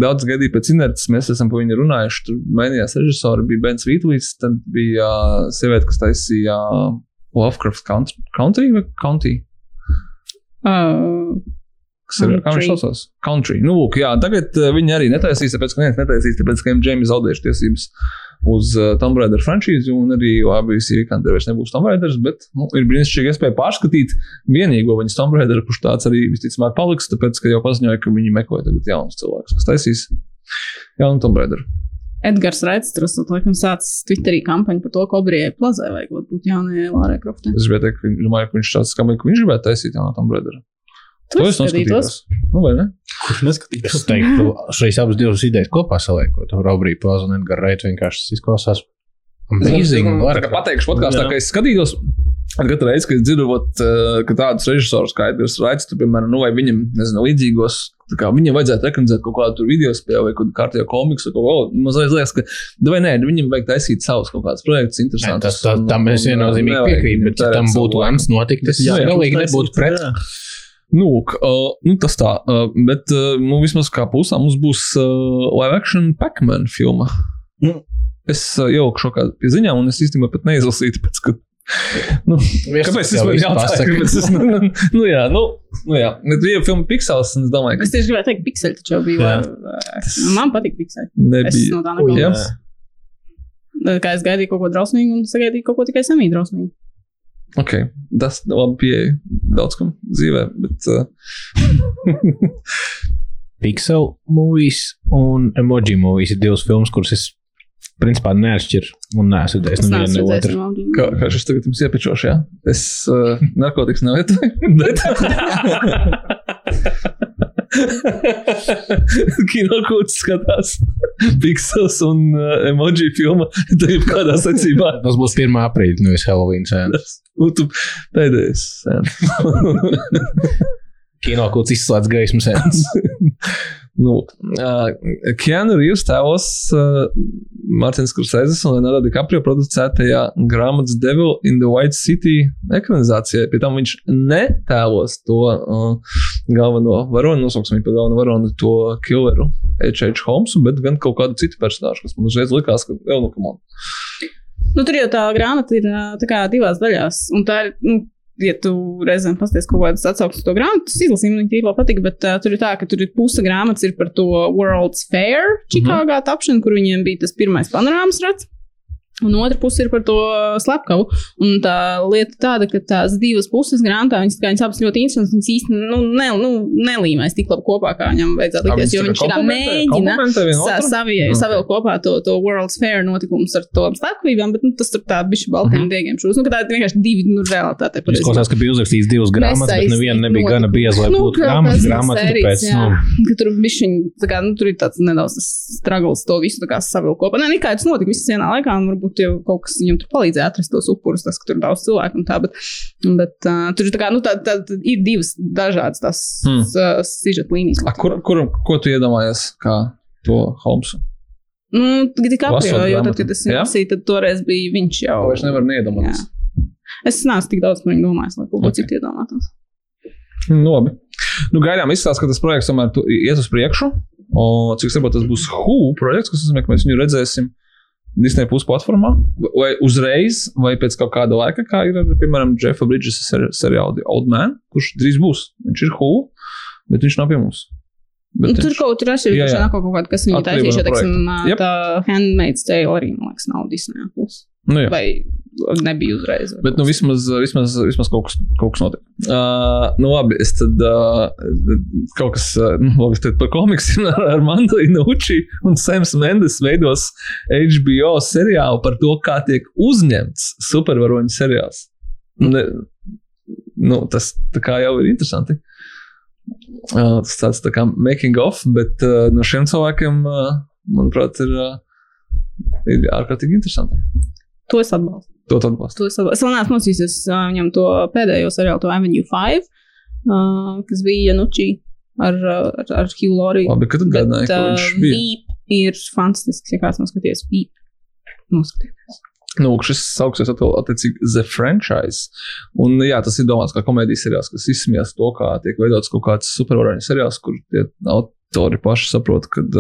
Daudz gaidīja pēc inerces, mēs esam par viņu runājuši. Tur mainījās režisori, bija Bens Vītlīs, tad bija uh, sieviete, kas taisīja uh, Lovecraft Country, vai County. Uh, Kas ir, kā viņš Country. saucās? Country. Nu, lūk, jā, tagad uh, viņi arī netaisīs, tāpēc, ka viens netaisīs, tāpēc, ka MGM zaudējuši tiesības uz uh, Tomb Raider franšīzi, un arī ABC Weekender vairs nebūs Tomb Raiders, bet nu, ir brīnišķīgi iespēja pārskatīt vienīgo viņas Tomb Raider, kurš tāds arī visticamāk paliks, tāpēc, ka jau paziņoja, ka viņi meklē tagad jaunus cilvēkus, kas taisīs jaunu Tomb Raider. Edgars Raitstras, laikam, sācis Twitterī kampaņu par to, ka Obrijai Plazai vajag būt jaunajai Lārai Kroftai. Es gribēju teikt, ka, domāju, ka viņš tāds skamies, ka viņš gribētu taisīt jaunu Tomb Raider. Tu es skatītos? Nu, vai ne? Kurš neskatījās? Es teiktu, šīs abas divas idejas kopā saliekot. Robrija Plaza un Edgars Reits vienkārši izklausās amazing. Es tā kā pateikšu podkāstā, Jā. ka es skatījos. Katru reizi, kad es dzirdu, vot, eh, ka tādus režisorus kā Edgars Raits, tu, piemēram, nu, vai viņam, nezinu, līdzīgos, tā kā viņam vajadzētu reklamēt kaut kādu tur video spēli vai kādu kārtējo komiksu, kaut ko, man liekas, ka, nu, vai nē, viņam vajag taisīt savus kaut kādus projektus, Nē, interesantus. tas, tas, tam es viennozīmīgi piekrītu, bet ja tam būtu lemts notikt, es Jā, jā, galīgi nebūtu pret. Nu, lūk, uh, nu, tas tā, uh, bet uh, nu, vismaz kā pusē mums būs uh, live action Pac-Man filma. Nu. Es uh, ielikšu kaut kādu pie ziņām, un es īstenībā pat neizlasīju, tāpēc, ka. Nu, kāpēc es man jautāju? Es, nu, nu, nu, jā, nu, nu, jā. Bet bija filma Pixels, un es domāju, Es ka tieši gribēju teikt, pikseli taču jau bija. Vai- Man patīk. Es nebija. no tā neklausos. Kā es gaidīju kaut ko drausmīgu, un sagaidīju kaut ko tikai samī drausmīgu. Ok, tas labi pieeja daudz kam dzīvē, bet. Uh, Pixel movies un emoji movies ir divas filmas, kuras es principā neatšķiru un neesmu redzējis ne redzējis otru. no kā, kā šis tagad jums iepečoši, jā? Es uh, narkotikas nelietoju, bet. Kino kūts skatās Pixels un uh, emoji filma. Ir kādā secībā. Tas būs 1. aprīlis, nevis Halloween sēnes. Nu, tu pēdējais. jā. Kino kas izslēdz gaismu sēnes. nu, uh, Keanu Reeves tēlos uh, Mārtiņš Kursēzes un Leonardo DiCaprio producētajā grāmatas Devil in the White City ekranizācijā. Pie tam viņš netēlos to uh, galveno varoni, nosauksim viņu par galveno varoni, to killeru H.H. Holmesu, bet gan kaut kādu citu personāžu, kas man uzreiz likās, ka jau nu, kam on. Nu, tur jau tā grāmata ir tā kā divās daļās. Un tā ir, nu, ja tu reizēm pasties kaut kādas atsauksmes to grāmatu, tas izlasīja, man tīri patīk, bet uh, tur ir tā, ka tur ir puse grāmatas ir par to World's Fair Čikāgā tapšanu, kur viņiem bija tas pirmais panorāmas rats. Un otra puse ir par to slepkavu. Un tā lieta tāda, ka tās divas puses grāmatā, viņas, viņas abas ļoti interesantas, viņas īsti nu, ne, nu, nelīmēs tik labi kopā, kā viņam vajadzētu likties. Jo viņš tā mēģina sa, savie, Ok. savilkt kopā to, to World's Fair notikumus ar to slepkavībām, bet nu, tas tur tā bišķi baltiem Mhm. diegiem šūs. Nu, ka tā ir vienkārši divi nu, realitātei. Es klausās, ka bija uzrakstīts divas grāmatas, bet neviena nebija gana bieza, lai Nu, būtu grāmatas kāds no grāmata. sērijas, Tāpēc, nu, Ka tur bišķiņ, tā kā, nu, tur ir tāds nedaudz struggles to visu tā kā savilkt kopā. Nē, nekā tas notika visas vienā laikā, un varbūt jau kaut kas viņam tur palīdzēja atrast tos upurus, tas, ka tur daudz cilvēku un tā, bet, bet uh, tur tā kā, nu, tā, tā, ir divas dažādas tās Hmm. hmm. sižeta līnijas. A, kur, kur, ko tu iedomājies kā to Holmesu? Nu, tik kā Lasot jau tad, kad es Jā? lasīju, tad toreiz bija viņš jau. To es nevaru neiedomāties. Es neesmu tik daudz par viņu domājis, lai kaut ko Ok. citu iedomātos. Nu, labi. Nu, gaidām, izstāsta, ka tas projekts tomēr iet uz priekšu. Un, cik saprotu, tas būs HU projekts, kas nozīmē, ka mēs viņu redzēsim Disney plus platformā, vai uzreiz, vai pēc kaut kāda laika, kā ir, ar, piemēram, Jeffa Bridges seri seriāla The Old Man, kurš drīz būs. Viņš ir HU, bet viņš nav pie mums. Bet Nu, tur viņš- kaut kur atšķirīgi, Jā, jā. nāk kaut kāda, kas viņa taisīja, teiksim. Jep. tā Handmaid's Tale arī, man liekas, nav Disney plus. Nu, jā. vai nebija uzreiz. vai Bet nu, vismaz, vismaz, vismaz kaut, kas, kaut kas notiek. Uh, nu, labi, es tad uh, kaut kas nu, labi, tad par komiksiem ar, ar Mandalinu Uči un Sams Mendes veidos HBO seriālu par to, kā tiek uzņemts supervaroņu seriāls. Ne, nu, tas jau ir interesanti. Uh, tas tāds tā kā making of, bet uh, no šiem cilvēkiem, uh, manuprāt, ir, uh, ir ārkārtīgi interesanti. To es atbalstu. To tu atbalstu. Neesmu noskatījies uh, viņam to pēdējo seriālu, to Avenue 5, uh, kas bija Janučī ar, ar, ar Hugh Laurie. Labi, kad atgādināji, ka viņš bija. Veep ir fantastisks, ja kāds noskaties Veep. Noskaties. Nu, šis sauksies atkal attiecīgi The Franchise. Un, jā, tas ir domāts kā komēdijas seriāls, kas izsmies to, kā tiek veidots kaut kāds supervaroņu seriāls, kur tie autori paši saprot, kad,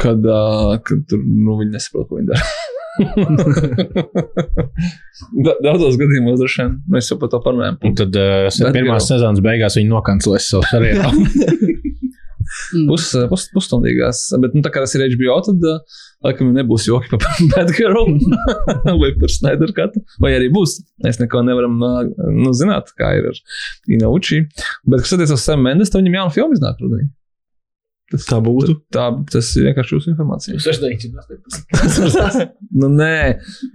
kad, uh, kad tur, nu, viņi nesaprot, ko viņi dara. Da- Daudzos gadījumos droši vien mēs jau par to parunājam. Un tad uh, jau. sezonas beigās viņi nokancelēs savu seriālu. Mm. Pus, pus, pusstundīgās, bet, nu, tā kā tas ir HBO, tad, uh, laikam, nebūs joki par Batgirl vai par Snyder Katu, vai arī būs. Mēs neko nevaram, uh, nu, zināt, kā ir ar Inauči. Bet, kas attiecas uz Sam Mendes, tad viņam jauna filma iznāk rudenī. Tas, Tā būtu. tā, tas ir vienkārši jūsu informācija. 69. nu, nē,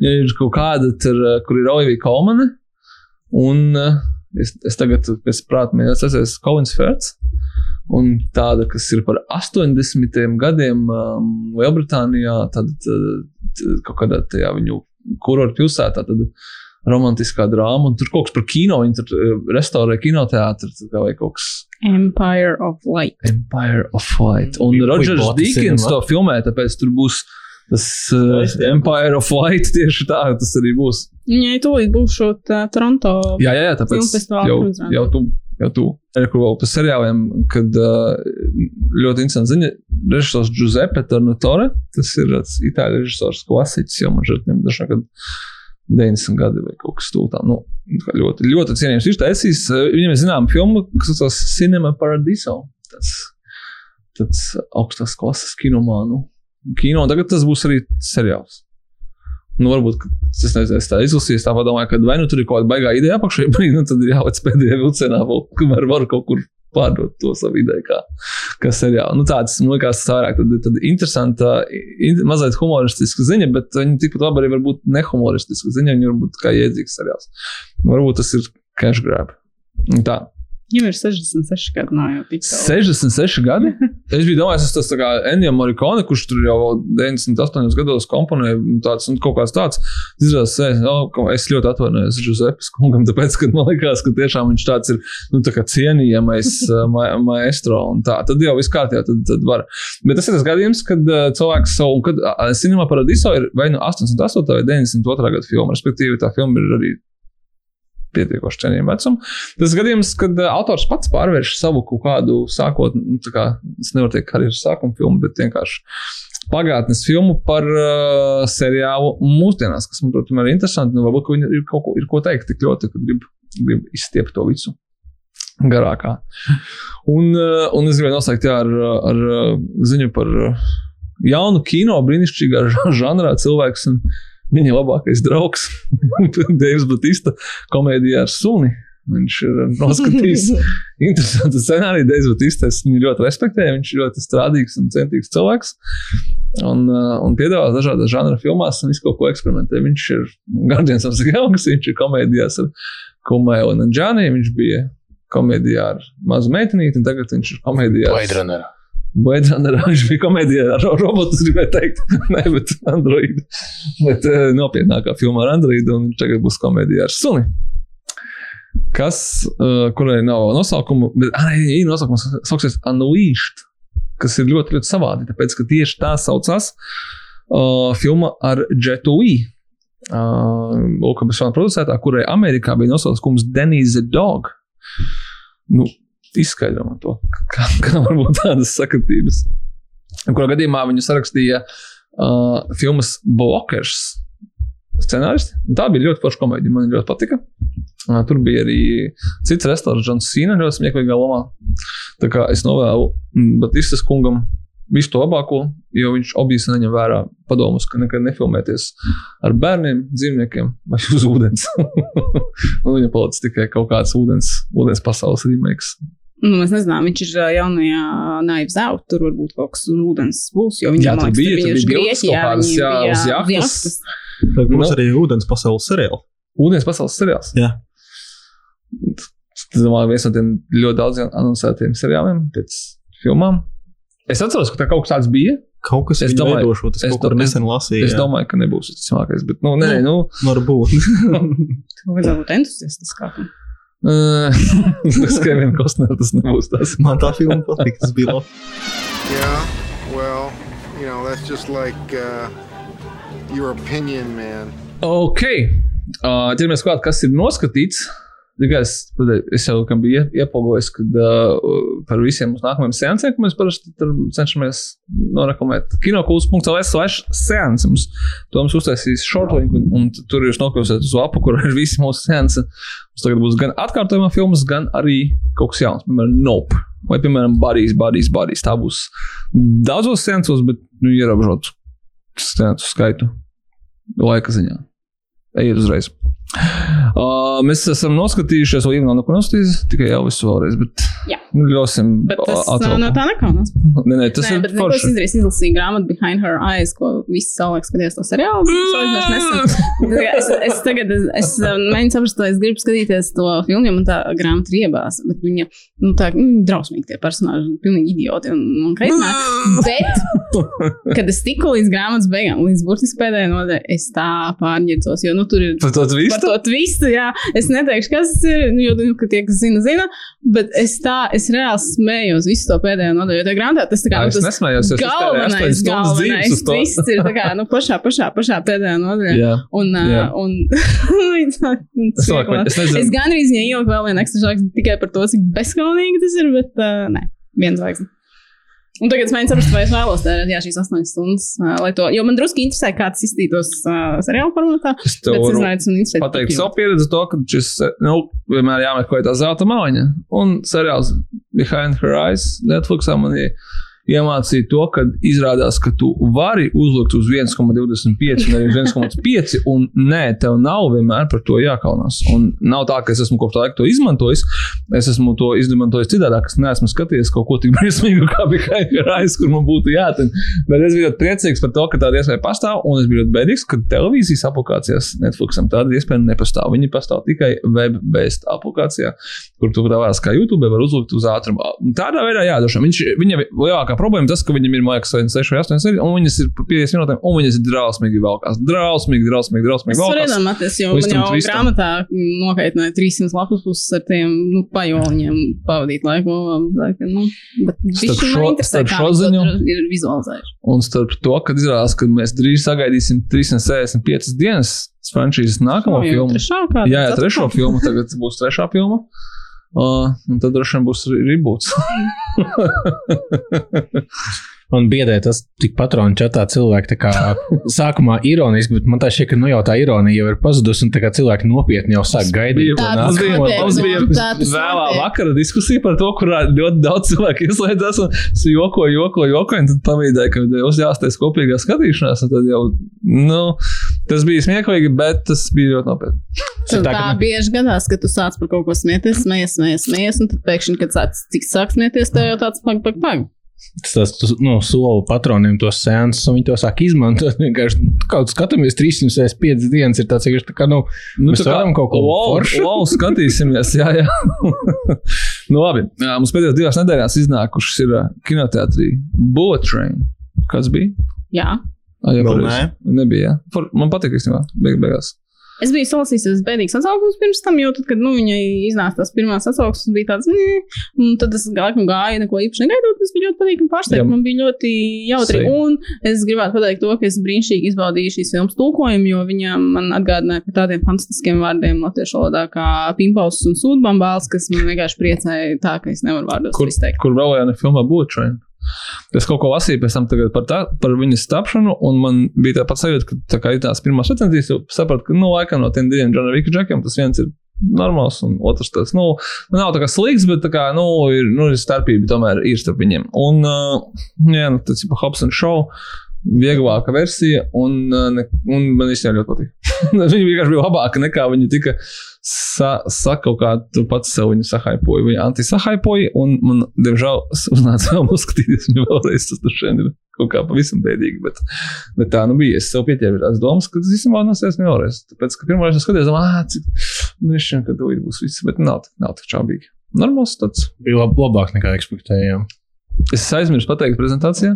ja ir kaut kāda, tur, uh, kur ir Olivija Kolmane, un uh, es, es tagad pēc prāta mēģināju atcerēties Colins Ferts. Un tāda, kas ir par 80. gadiem um, Lielbritānijā, tad, tad, tad kaut kādā tajā viņu kurorta pilsētā, tad romantiskā drāma, un tur kaut kas par kino, viņi tur uh, restaurē kā vai kaut kas Empire of Light. Empire of Light. Un We- we Rodžers the Dīkins to filmē, tāpēc tur būs tas uh. Empire of Light tieši tā, tas arī būs. Viņai tūlīt būs šo tā, Toronto. Jā, jā, jā tāpēc jau, jau tu. Jau tu kur vēl par seriāliem, kad uh, ļoti interesanti ziņa. Režisors Giuseppe Tornatore, tas ir itāļu režisors, klasiķis, jau man šeit kad 90 gadi vai kaut kas tūlīt. Nu, ļoti, ļoti cienījams. Viņš taisīs, uh, viņam ir zināma filma, kas saucas Cinema Paradiso. Tas, tas augstās klases kinomānu kino, tagad tas būs arī seriāls. Nu, varbūt ka es nezinu, tā izlasīju, es tā domāju, ka vai nu tur ir kaut kāda baigā ideja apakšā, vai nu tad jāveic pēdējā vilcienā, vēl, kamēr var kaut kur pārdot to savu ideju, kā, kā seriālu. Nu, tāds, man liekas, tas vairāk tad, tad interesanta, in, mazliet humoristiska ziņa, bet viņa tikpat labi arī var būt nehumoristiska ziņa, viņa var būt kā jēdzīgs seriāls. Varbūt tas ir cash grab. Tā. Viņam ir 66 gadi, nav jau tik tālu. 66 gadi. Es biju domājis, tas tas tā kā Ennio Morikone, kurš tur jau 98 gados komponēja tāds, un kaut kāds tāds. Izrādās, es, oh, ka es ļoti atvainojos Giuseppes kungam, tāpēc, ka man liekas, ka tiešām viņš tāds ir, nu, tā kā cienījamais uh, ma maestro un tā. Tad jau viss kārtībā, tad, tad var. Bet tas ir tas gadījums, kad uh, cilvēks savu, un kad Cinema Paradiso ir vai nu 88. vai 92. gada filma, respektīvi tā filma ir arī pietiekoši cienījama vecuma. Tas gadījums, kad uh, autors pats pārvērš savu kaut kādu sākot, nu, tā kā es nevaru teikt, karjeras sākuma filmu, bet vienkārši pagātnes filmu par uh, seriālu mūsdienās, kas man, protams, ir interesanti. Nu, varbūt viņi ir kaut ko, ir ko teikt tik ļoti, ka grib, grib izstiept to visu garākā. Un, uh, un es gribēju noslēgt jā, ar, ar uh, ziņu par uh, jaunu kino, brīnišķīgā žanrā cilvēks un viņa labākais draugs, Deivs Batista, komēdijā ar suni. Viņš ir noskatījis interesantu scenāriju. Deivs Batista, es viņu ļoti respektēju. Viņš ir ļoti strādīgs un centīgs cilvēks. Un, uh, un piedāvā dažādas žanra filmās un visu kaut ko eksperimentē. Viņš ir Guardians of the Galaxy, viņš ir komēdijās ar Kumēlu un Džaniju. Viņš bija komēdijā ar mazu meitenīti, un tagad viņš ir komēdijā Blade Runner. Runner. Viņš bija komēdijā ar ro- robotu, gribēju teikt, ne, bet Android. Bet uh, nopietnākā filmā ar Android, un viņš tagad būs komēdijā ar suni. Kas, uh, kurai nav nosaukuma, bet arī ir nosaukums, saucas Unleashed, kas ir ļoti, ļoti savādi, tāpēc, ka tieši tā saucās uh, filma ar Jetu Lee. Uh, Lūk, bez fanu producētā, kurai Amerikā bija nosaukums Denise the Dog. Nu, izskaidro man to, kā, kā var būt tādas sakritības. Kurā gadījumā viņu sarakstīja uh, filmas Blockers scenāristi. Un Tā bija ļoti forša komēdija. Man ļoti patika. Uh, tur bija arī cits restorāns, Jans Sīna, ļoti smieklīgā lomā. Tā kā es novēlu mm, Batistas kungam visu to labāko, jo viņš objektīvi neņem vērā padomus, ka nekad nefilmēties ar bērniem, dzīvniekiem vai uz ūdens. Un viņa palicis tikai kaut kāds ūdens, ūdens pasaules remakes. Nu, mēs nezinām, viņš ir jaunajā naivu zautu, tur varbūt kaut kas uz ūdens būs, jo viņi Jā, man tur bija, kādas, viņi jā, bija uz jahtas. Tad būs Nu. arī ūdens pasaules seriāli. Ūdens pasaules seriāls. Jā. Tas domāju, viens no tiem ļoti daudziem anoncētiem seriāliem pēc filmām. Es atceros, ka tā kaut kas tāds bija. Kaut kas Es domāju- veidošot, es es kaut kur nesen lasīju. Es jā. domāju, ka nebūs tas cilvēkais, bet, nu, nē, nu, Varbūt. Tur vajadzētu būt entuziastiskākam. Uh, tas Kevin Kostner, tas nebūs tas. Man tā filma patīk, tas bija labi. Yeah, well, you know, that's just like uh, your opinion, man. Ok, uh, ķeramies klāt, kas ir noskatīts. Tikai es, es jau biju ie- iepogojis, kad uh, par visiem mūsu nākamajiem seansiem, ko mēs parasti cenšamies noraklamēt. Kinokults.ls slash mums to mums uztaisīs shortlink, un, un tur jūs nokļūsiet uz lapu, kur ir visi mūsu seansi. Mums tagad būs gan atkārtojumā filmas, gan arī kaut kas jauns, piemēram, Nope. Vai, piemēram, Barijas, Barijas, Barijas. Tā būs daudzos seansos, bet nu, ierobežot seansu skaitu laika ziņā. Ejiet uzreiz. Uh, mēs esam noskatījušies, vēl Ievna nav noskatījusies, tikai jau visu vēlreiz. Bet, Jā. nu, ļausim. Bet tas atvilkt. nav no tā nekaunās. Nē, nē, tas Nē, ir bet neko es izdarīju, izlasīju grāmatu Behind Her Eyes, ko visi savulaik skatījās to seriālu. Nesen. Es, es tagad es, es mēģinu saprast, vai es gribu skatīties to filmu, jo man tā grāmata riebās. Bet viņa, nu, tā, nu, drausmīgi tie personāļi, pilnīgi idioti un, un kaitinājumi. Bet, kad es tiku līdz grāmatas beigām, līdz burtiski pēdējai nodaļai, es tā pārņirdzos, jo, nu, tur ir Par to par visu? jā. Es neteikšu, kas tas ir, nu, jo nu, ka tie, kas zina, zina. Bet es tā, es reāli smējos visu to pēdējo nodaļu. Tā grāmatā tas tā kā Jā, nu, es tas nesmējos, es galvenais, galvenais to. twists ir tā kā, nu, pašā, pašā, pašā pēdējā nodaļā. Jā. Un, Jā. un Es domāju, ka- es nezinu. es gandrīz viņai ieliku vēl vienu ekstra žāgu tikai par to, cik bezskaunīgi tas ir, bet uh, nē, viens zvaigznes. Un tagad es mēģinu saprast, vai es vēlos tērēt jā, šīs astoņas stundas, lai to, jo man drusku interesē, kā tas izskatītos uh, seriāla formatā. Es tev Bet es varu nezinu, man interesē. pateikt tik savu pieredzi, to, ka šis nu, vienmēr jāmeklē tā zelta mājiņa. Un seriāls Behind Her Eyes Netflixā man ir iemācīja to, ka izrādās, ka tu vari uzlikt uz 1,25 un arī uz 1,5, un nē, tev nav vienmēr par to jākaunās. Un nav tā, ka es esmu kopš tā laika to izmantojis. Es esmu to izmantojis citādāk, es neesmu skatījies kaut ko tik briesmīgu, kā bija Haikais, kur man būtu jāten. Bet es biju ļoti priecīgs par to, ka tāda iespēja pastāv, un es biju ļoti bēdīgs, ka televīzijas aplikācijās Netflixam tāda iespēja nepastāv. Viņi pastāv tikai web-based aplikācijā, kur tu tāpēc kā YouTube var uzlikt uz ātrumu. Tādā veidā, jā, droši vien. Viņa lielākā problēma tas, ka viņam ir mākslinieks 6 vai 8 sērijas, un viņas ir par 50 minūtēm, un viņas ir drausmīgi velkās. Drausmīgi, drausmīgi, drausmīgi Es varu velkās. iedomāties, jo man jau twistam. grāmatā nokaitināja 300 lapus puses ar tiem nu, pajoliņiem pavadīt laiku. Nu, bet Starp šo- man starp šo ziņu- ir vizualizējuši. Un starp to, kad izrādās, ka mēs drīz sagaidīsim 365 dienas frančīzes nākamo filmu. Jā, jā, trešo filmu. Tagad būs trešā filma. Uh, tad droši vien būs reboots. Man biedē tas tik patronu čatā cilvēki tā kā sākumā ironiski, bet man tā šķiet, ka nu jau tā ironija jau ir pazudusi un tā kā cilvēki nopietni jau sāk gaidīt. Tā Mums bija, mums bija vēlā vakara diskusija par to, kurā ļoti daudz cilvēku ieslēdzās un es jokoju, jokoju, jokoju, un tad pamīdēju, ka jūs jāsties kopīgā skatīšanās, un tad jau, nu, tas bija smieklīgi, bet tas bija ļoti nopietni. Tā, tā ka- bieži gadās, ka tu sāc par kaut ko smieties, smējies, smējies, smējies, un tad pēkšņi, kad sāc, cik sāk smieties, tev jau tāds pag, pag, pag. Tas tas, tu, nu, soli patroniem tos sēnes, un viņi to sāk izmantot. Vienkārši nu, kaut kā skatāmies 365 dienas, ir tāds vienkārši tā kā, nu, Nu, Mēs tā kā- varam kaut ko wow, foršu? wow, skatīsimies, jā, jā. nu, labi. Jā, Mums pēdējās divās nedēļās iznākušas ir kinoteātrī Bullet Train. Kas bija? Jā. Ah, jā, Vēl pareizi. Nebija. For, man patīk, īstenībā, beig, beigās. Es biju salasījis bēdīgas atsauksmes pirms tam, jo tad, kad nu, viņai iznāca tās pirmās atsauksmes, bija tāds, nē, un tad es laikam gāju, neko īpaši negaidot. Tas bija ļoti patīkami pārsteigts. Man bija ļoti jautri. Same. Un es gribētu pateikt to, ka es brīnišķīgi izbaudīju šīs filmas tulkojumu, jo viņa man atgādināja par tādiem fantastiskiem vārdiem latviešu valodā kā pimpaus un sūdbambāls, kas man vienkārši priecēja tā, ka es nevaru vārdos Kur, izteikt. kur vēl jau ne filmā Bullet Train? Es kaut ko lasīju pēc tam par, tā, par viņas tapšanu, un man bija tā pats sajūta, ka tā kā ir tās pirmās recenzijas, jau sapratu, ka, nu, laikam no tiem diviem Džona Vika džekiem tas viens ir normāls, un otrs tas, nu, nav tā kā slikts, bet tā kā, nu, ir, nu, ir starpība tomēr ir starp viņiem. Un, uh, jā, nu, tas ir pa Hobson show. Vieglāka versija, un, uh, ne, un man īstenībā ļoti patīk. viņa vienkārši bija labāka nekā viņa tika sa, saka, kaut kā tu pats sev viņu sahaipoji, viņa antisahaipoji, un man, diemžēl, uznāca vēl noskatīties viņu vēlreiz. Tas tur šodien ir kaut kā pavisam bēdīgi, bet, bet tā nu bija. Es sev pieķēru tās domas, ka tas īstenībā nosies viņu vēlreiz. Tāpēc, ka pirmā reize skaties, ah, cik, nu, šķiet, ka tu būs viss, bet nav, nav tik čābīgi. Normāls tāds. Bija lab, labāk nekā ekspektējām. Es aizmirsu pateikt prezentācijā,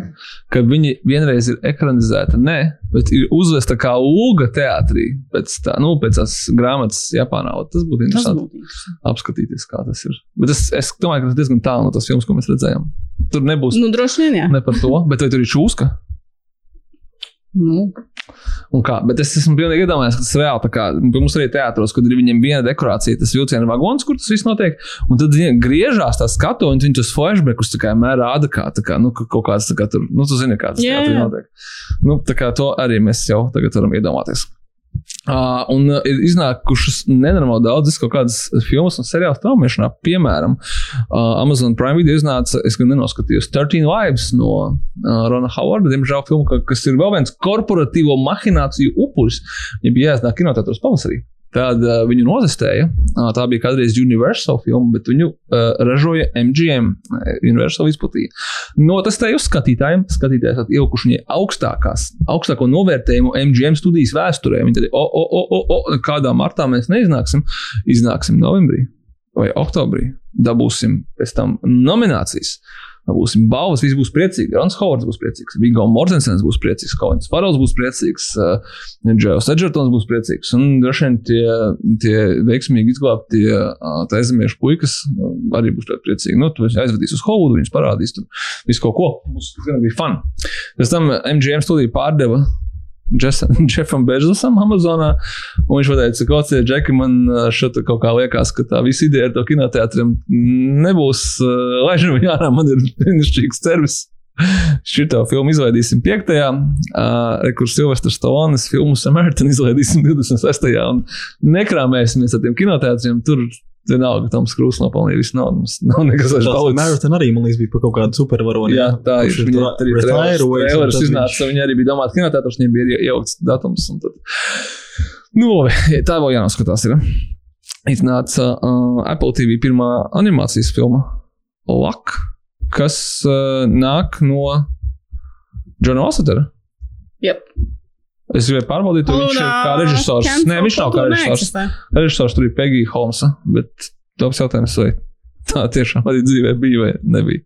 ka viņi vienreiz ir ekranizēta, ne, bet ir uzvesta kā lūga teātrī pēc, tā, nu, pēc tās grāmatas Japānā. Tas būtu interesanti interesanti. apskatīties, kā tas ir. Bet es, es domāju, ka tas diezgan tālu no tas filmas, ko mēs redzējām. Tur nebūs Nu, droši vien, jā. ne par to, bet vai tur ir čūska? Nu, bet es esmu pilnīgi iedomājies, ka tas reāli. tā Kā, mums arī teātros, kad ir viņiem viena dekorācija, tas vilciena vagons, kur tas viss notiek. Un tad viņi griežās tā skatu, un viņi tos flashbackus tā kā mērā rāda, kā, kā, nu, ka kaut kāds, kā tur, nu, tu zini, kā tas teātrī jā. notiek. Nu, tā kā to arī mēs jau tagad varam iedomāties. Uh, un ir iznākušas nenormāli daudzas kaut kādas filmas un seriāla traumēšanā. Piemēram, uh, Amazon Prime video iznāca, es gan nenoskatījos, 13 Lives no uh, Rona Howarda. Diemžēl filma, ka- kas ir vēl viens korporatīvo mahināciju upuris. Viņa bija jāiznāk kinotētos pavasarī. Tad uh, viņu nozastēja. Uh, tā bija kādreiz Universal filma, bet viņu uh, ražoja MGM. uh, Universal izplatīja. Notestēju uz skatītājiem. Skatītāji esat ielikuši viņai augstākās, augstāko novērtējumu MGM studijas vēsturē. Viņi tad, o, o, o, o, o, kādā martā mēs neiznāksim, iznāksim novembrī vai oktobrī. Dabūsim pēc tam nominācijas. Būsim balvas, visi būs priecīgi. Rons Hovards būs priecīgs, Vigo Mortensens būs priecīgs, Kolins Farals būs priecīgs, uh, Džojs Edžertons būs priecīgs. Un droši vien tie, tie veiksmīgi izglābtie uh, taizemiešu puikas uh, arī būs ļoti priecīgi. Nu, tu aizvedīs uz Holivudu, viņus parādīs tur visu kaut ko. Būs gan bija fun. Pēc tam MGM studija pārdeva Jeffam Bezosam Amazonā. Un viņš pateica, ka kādā džekā man ā, šeit kaut kā liekas, ka tā visa ideja ar to kinoteātriem nebūs uh, laižama viņā ārā. Man ir brīnišķīgs servis. Šito filmu izlaidīsim 5. Uh, kur Silvestris Stalonis filmu Samaritan izlaidīsim 26. un nekrāmēsimies ar tiem kinoteātriem. Tur vienalga, tam skrūs nopelnīja visu naudu. Mums nav nekas Tas palicis. Marathon arī, man liekas, bija par kaut kādu supervaroni. Jā, tā ir. Viņa arī tad iznāca. Viņa arī bija domāta kinotētors, viņai bija iejaukts datums. un Tad... Nu, labi, tā vēl jānoskatās. Ir. Iznāca uh, Apple TV pirmā animācijas filma Lak, kas uh, nāk no Džona Lassetera. Yep. Es gribēju pārbaudīt, vai viņš ir kā režisors. Nē, viņš nav kā režisors. Režisors tur ir Pegija Holmsa, bet tāds jautājums, vai tā tiešām arī dzīvē bija vai nebija.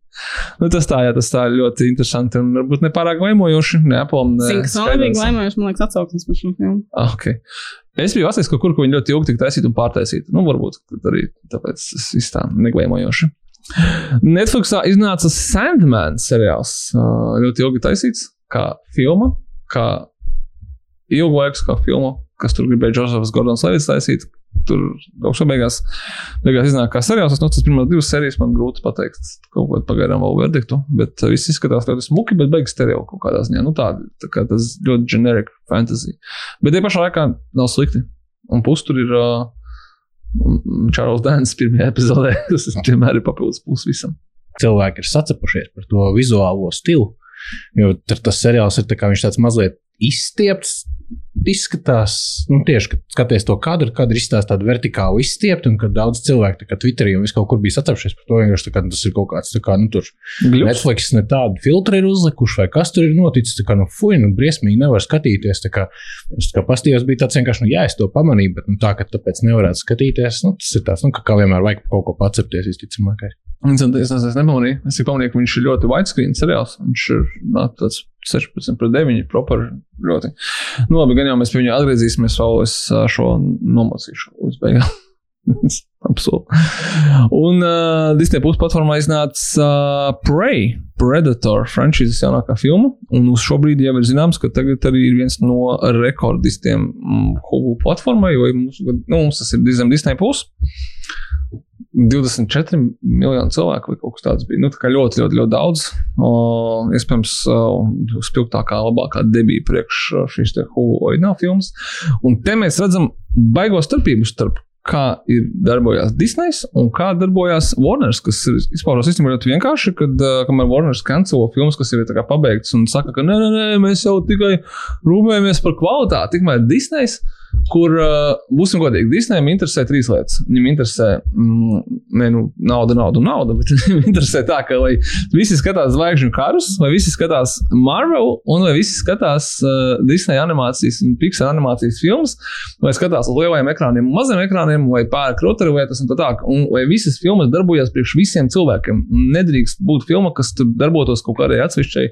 Nu, tas tā, jā, tas tā ļoti interesanti un varbūt nepārāk laimojoši. Neaplam, ne kas vēl bija laimējuši, man liekas, atsauksmes par šo filmu. Ah, okay. Es biju atceries kaut kur, kur viņi ļoti ilgi tika taisīti un pārtaisīti. Nu, varbūt arī tāpēc tas viss tā neglēmojoši. Netflixā iznāca Sandman seriāls. Ļoti ilgi taisīts, kā filma, kā ilgu laiku, kā filma, kas tur gribēja Džozefs Gordons Levits taisīt. Tur augšā beigās, beigās iznāk kā seriāls. Es no tas pirmās divas sērijas man grūti pateikt, kaut ko pagaidām vēl verdiktu. Bet uh, viss izskatās ļoti smuki, bet beigas stereo kaut kādā ziņā. Nu, tā, tā kā tas ļoti generic fantasy. Bet tie pašā laikā nav slikti. Un pus tur ir uh, Čārls Dēns pirmajā epizodē. Tas vienmēr ir papildus plus visam. cilvēki ir sacepušies par to vizuālo stilu. Jo tas seriāls ir tā tāds mazliet izstiepts. Izskatās, nu, tieši kad skaties to kadru, kad ir izstāstīts tāda vertikāla izstiepta, un kad daudz cilvēku, kā Twitterī un kaut kur bija sacepšies par to, vienkārši tā kā tas ir kaut kāds, kā, nu, tur Glups. Netflix ne tādu filtru ir uzlikuši, vai kas tur ir noticis. Tā kā, nu, fuj, nu, briesmīgi nevar skatīties. Tā kā, es tā kā pastījos, bija tāds vienkārši, nu, jā, es to pamanīju, bet nu, tā, ka tāpēc nevarētu skatīties, nu, tas ir tāds, nu, ka kā vienmēr vajag kaut ko pacepties, visticamāk. Interesanti, es nezinu, es nepamanīju. Es tikai pamanīju, ka viņš ir ļoti widescreen seriāls. Viņš ir nā, tāds 16 pret 9, proper ļoti. Nu, labi, gan jau mēs pie viņa atgriezīsimies, vēl es šo nomocīšu līdz beigām. Absolūti. Un uh, Disney Plus platformā iznāca uh, Prey, Predator frančīzes jaunākā filma. Un uz šo brīdi jau ir zināms, ka tagad arī ir viens no rekordistiem mm, Hulu platformai, jo mums, nu, mums tas ir Disney Plus. 24 miljoni cilvēku vai kaut kas tāds bija. Nu, tā kā ļoti, ļoti, ļoti daudz. O, iespējams, o, spilgtākā, labākā debija priekš šīs te oriģināla filmas. Un te mēs redzam baigos starpību starp kā ir darbojās Disneys un kā darbojās Warners, kas ir izpaužās īstenībā ļoti vienkārši, kad uh, kamēr Warners kancelo filmas, kas jau ir pabeigts un saka, ka nē, nē, nē, mēs jau tikai rūpējamies par kvalitāti, tikmēr Disneys kur, uh, būsim godīgi, Disneyam interesē trīs lietas. Viņam interesē, mm, ne, nu, nauda, nauda, nauda, bet viņam interesē tā, ka vai visi skatās zvaigžņu karus, vai visi skatās Marvel, un vai visi skatās uh, Disney animācijas un Pixar animācijas filmas, vai skatās uz lielajiem ekrāniem maziem ekrāniem, vai pērk rotaļlietas un tā tālāk. Un vai visas filmas darbojas priekš visiem cilvēkiem. Nedrīkst būt filma, kas darbotos kaut kādai atsevišķai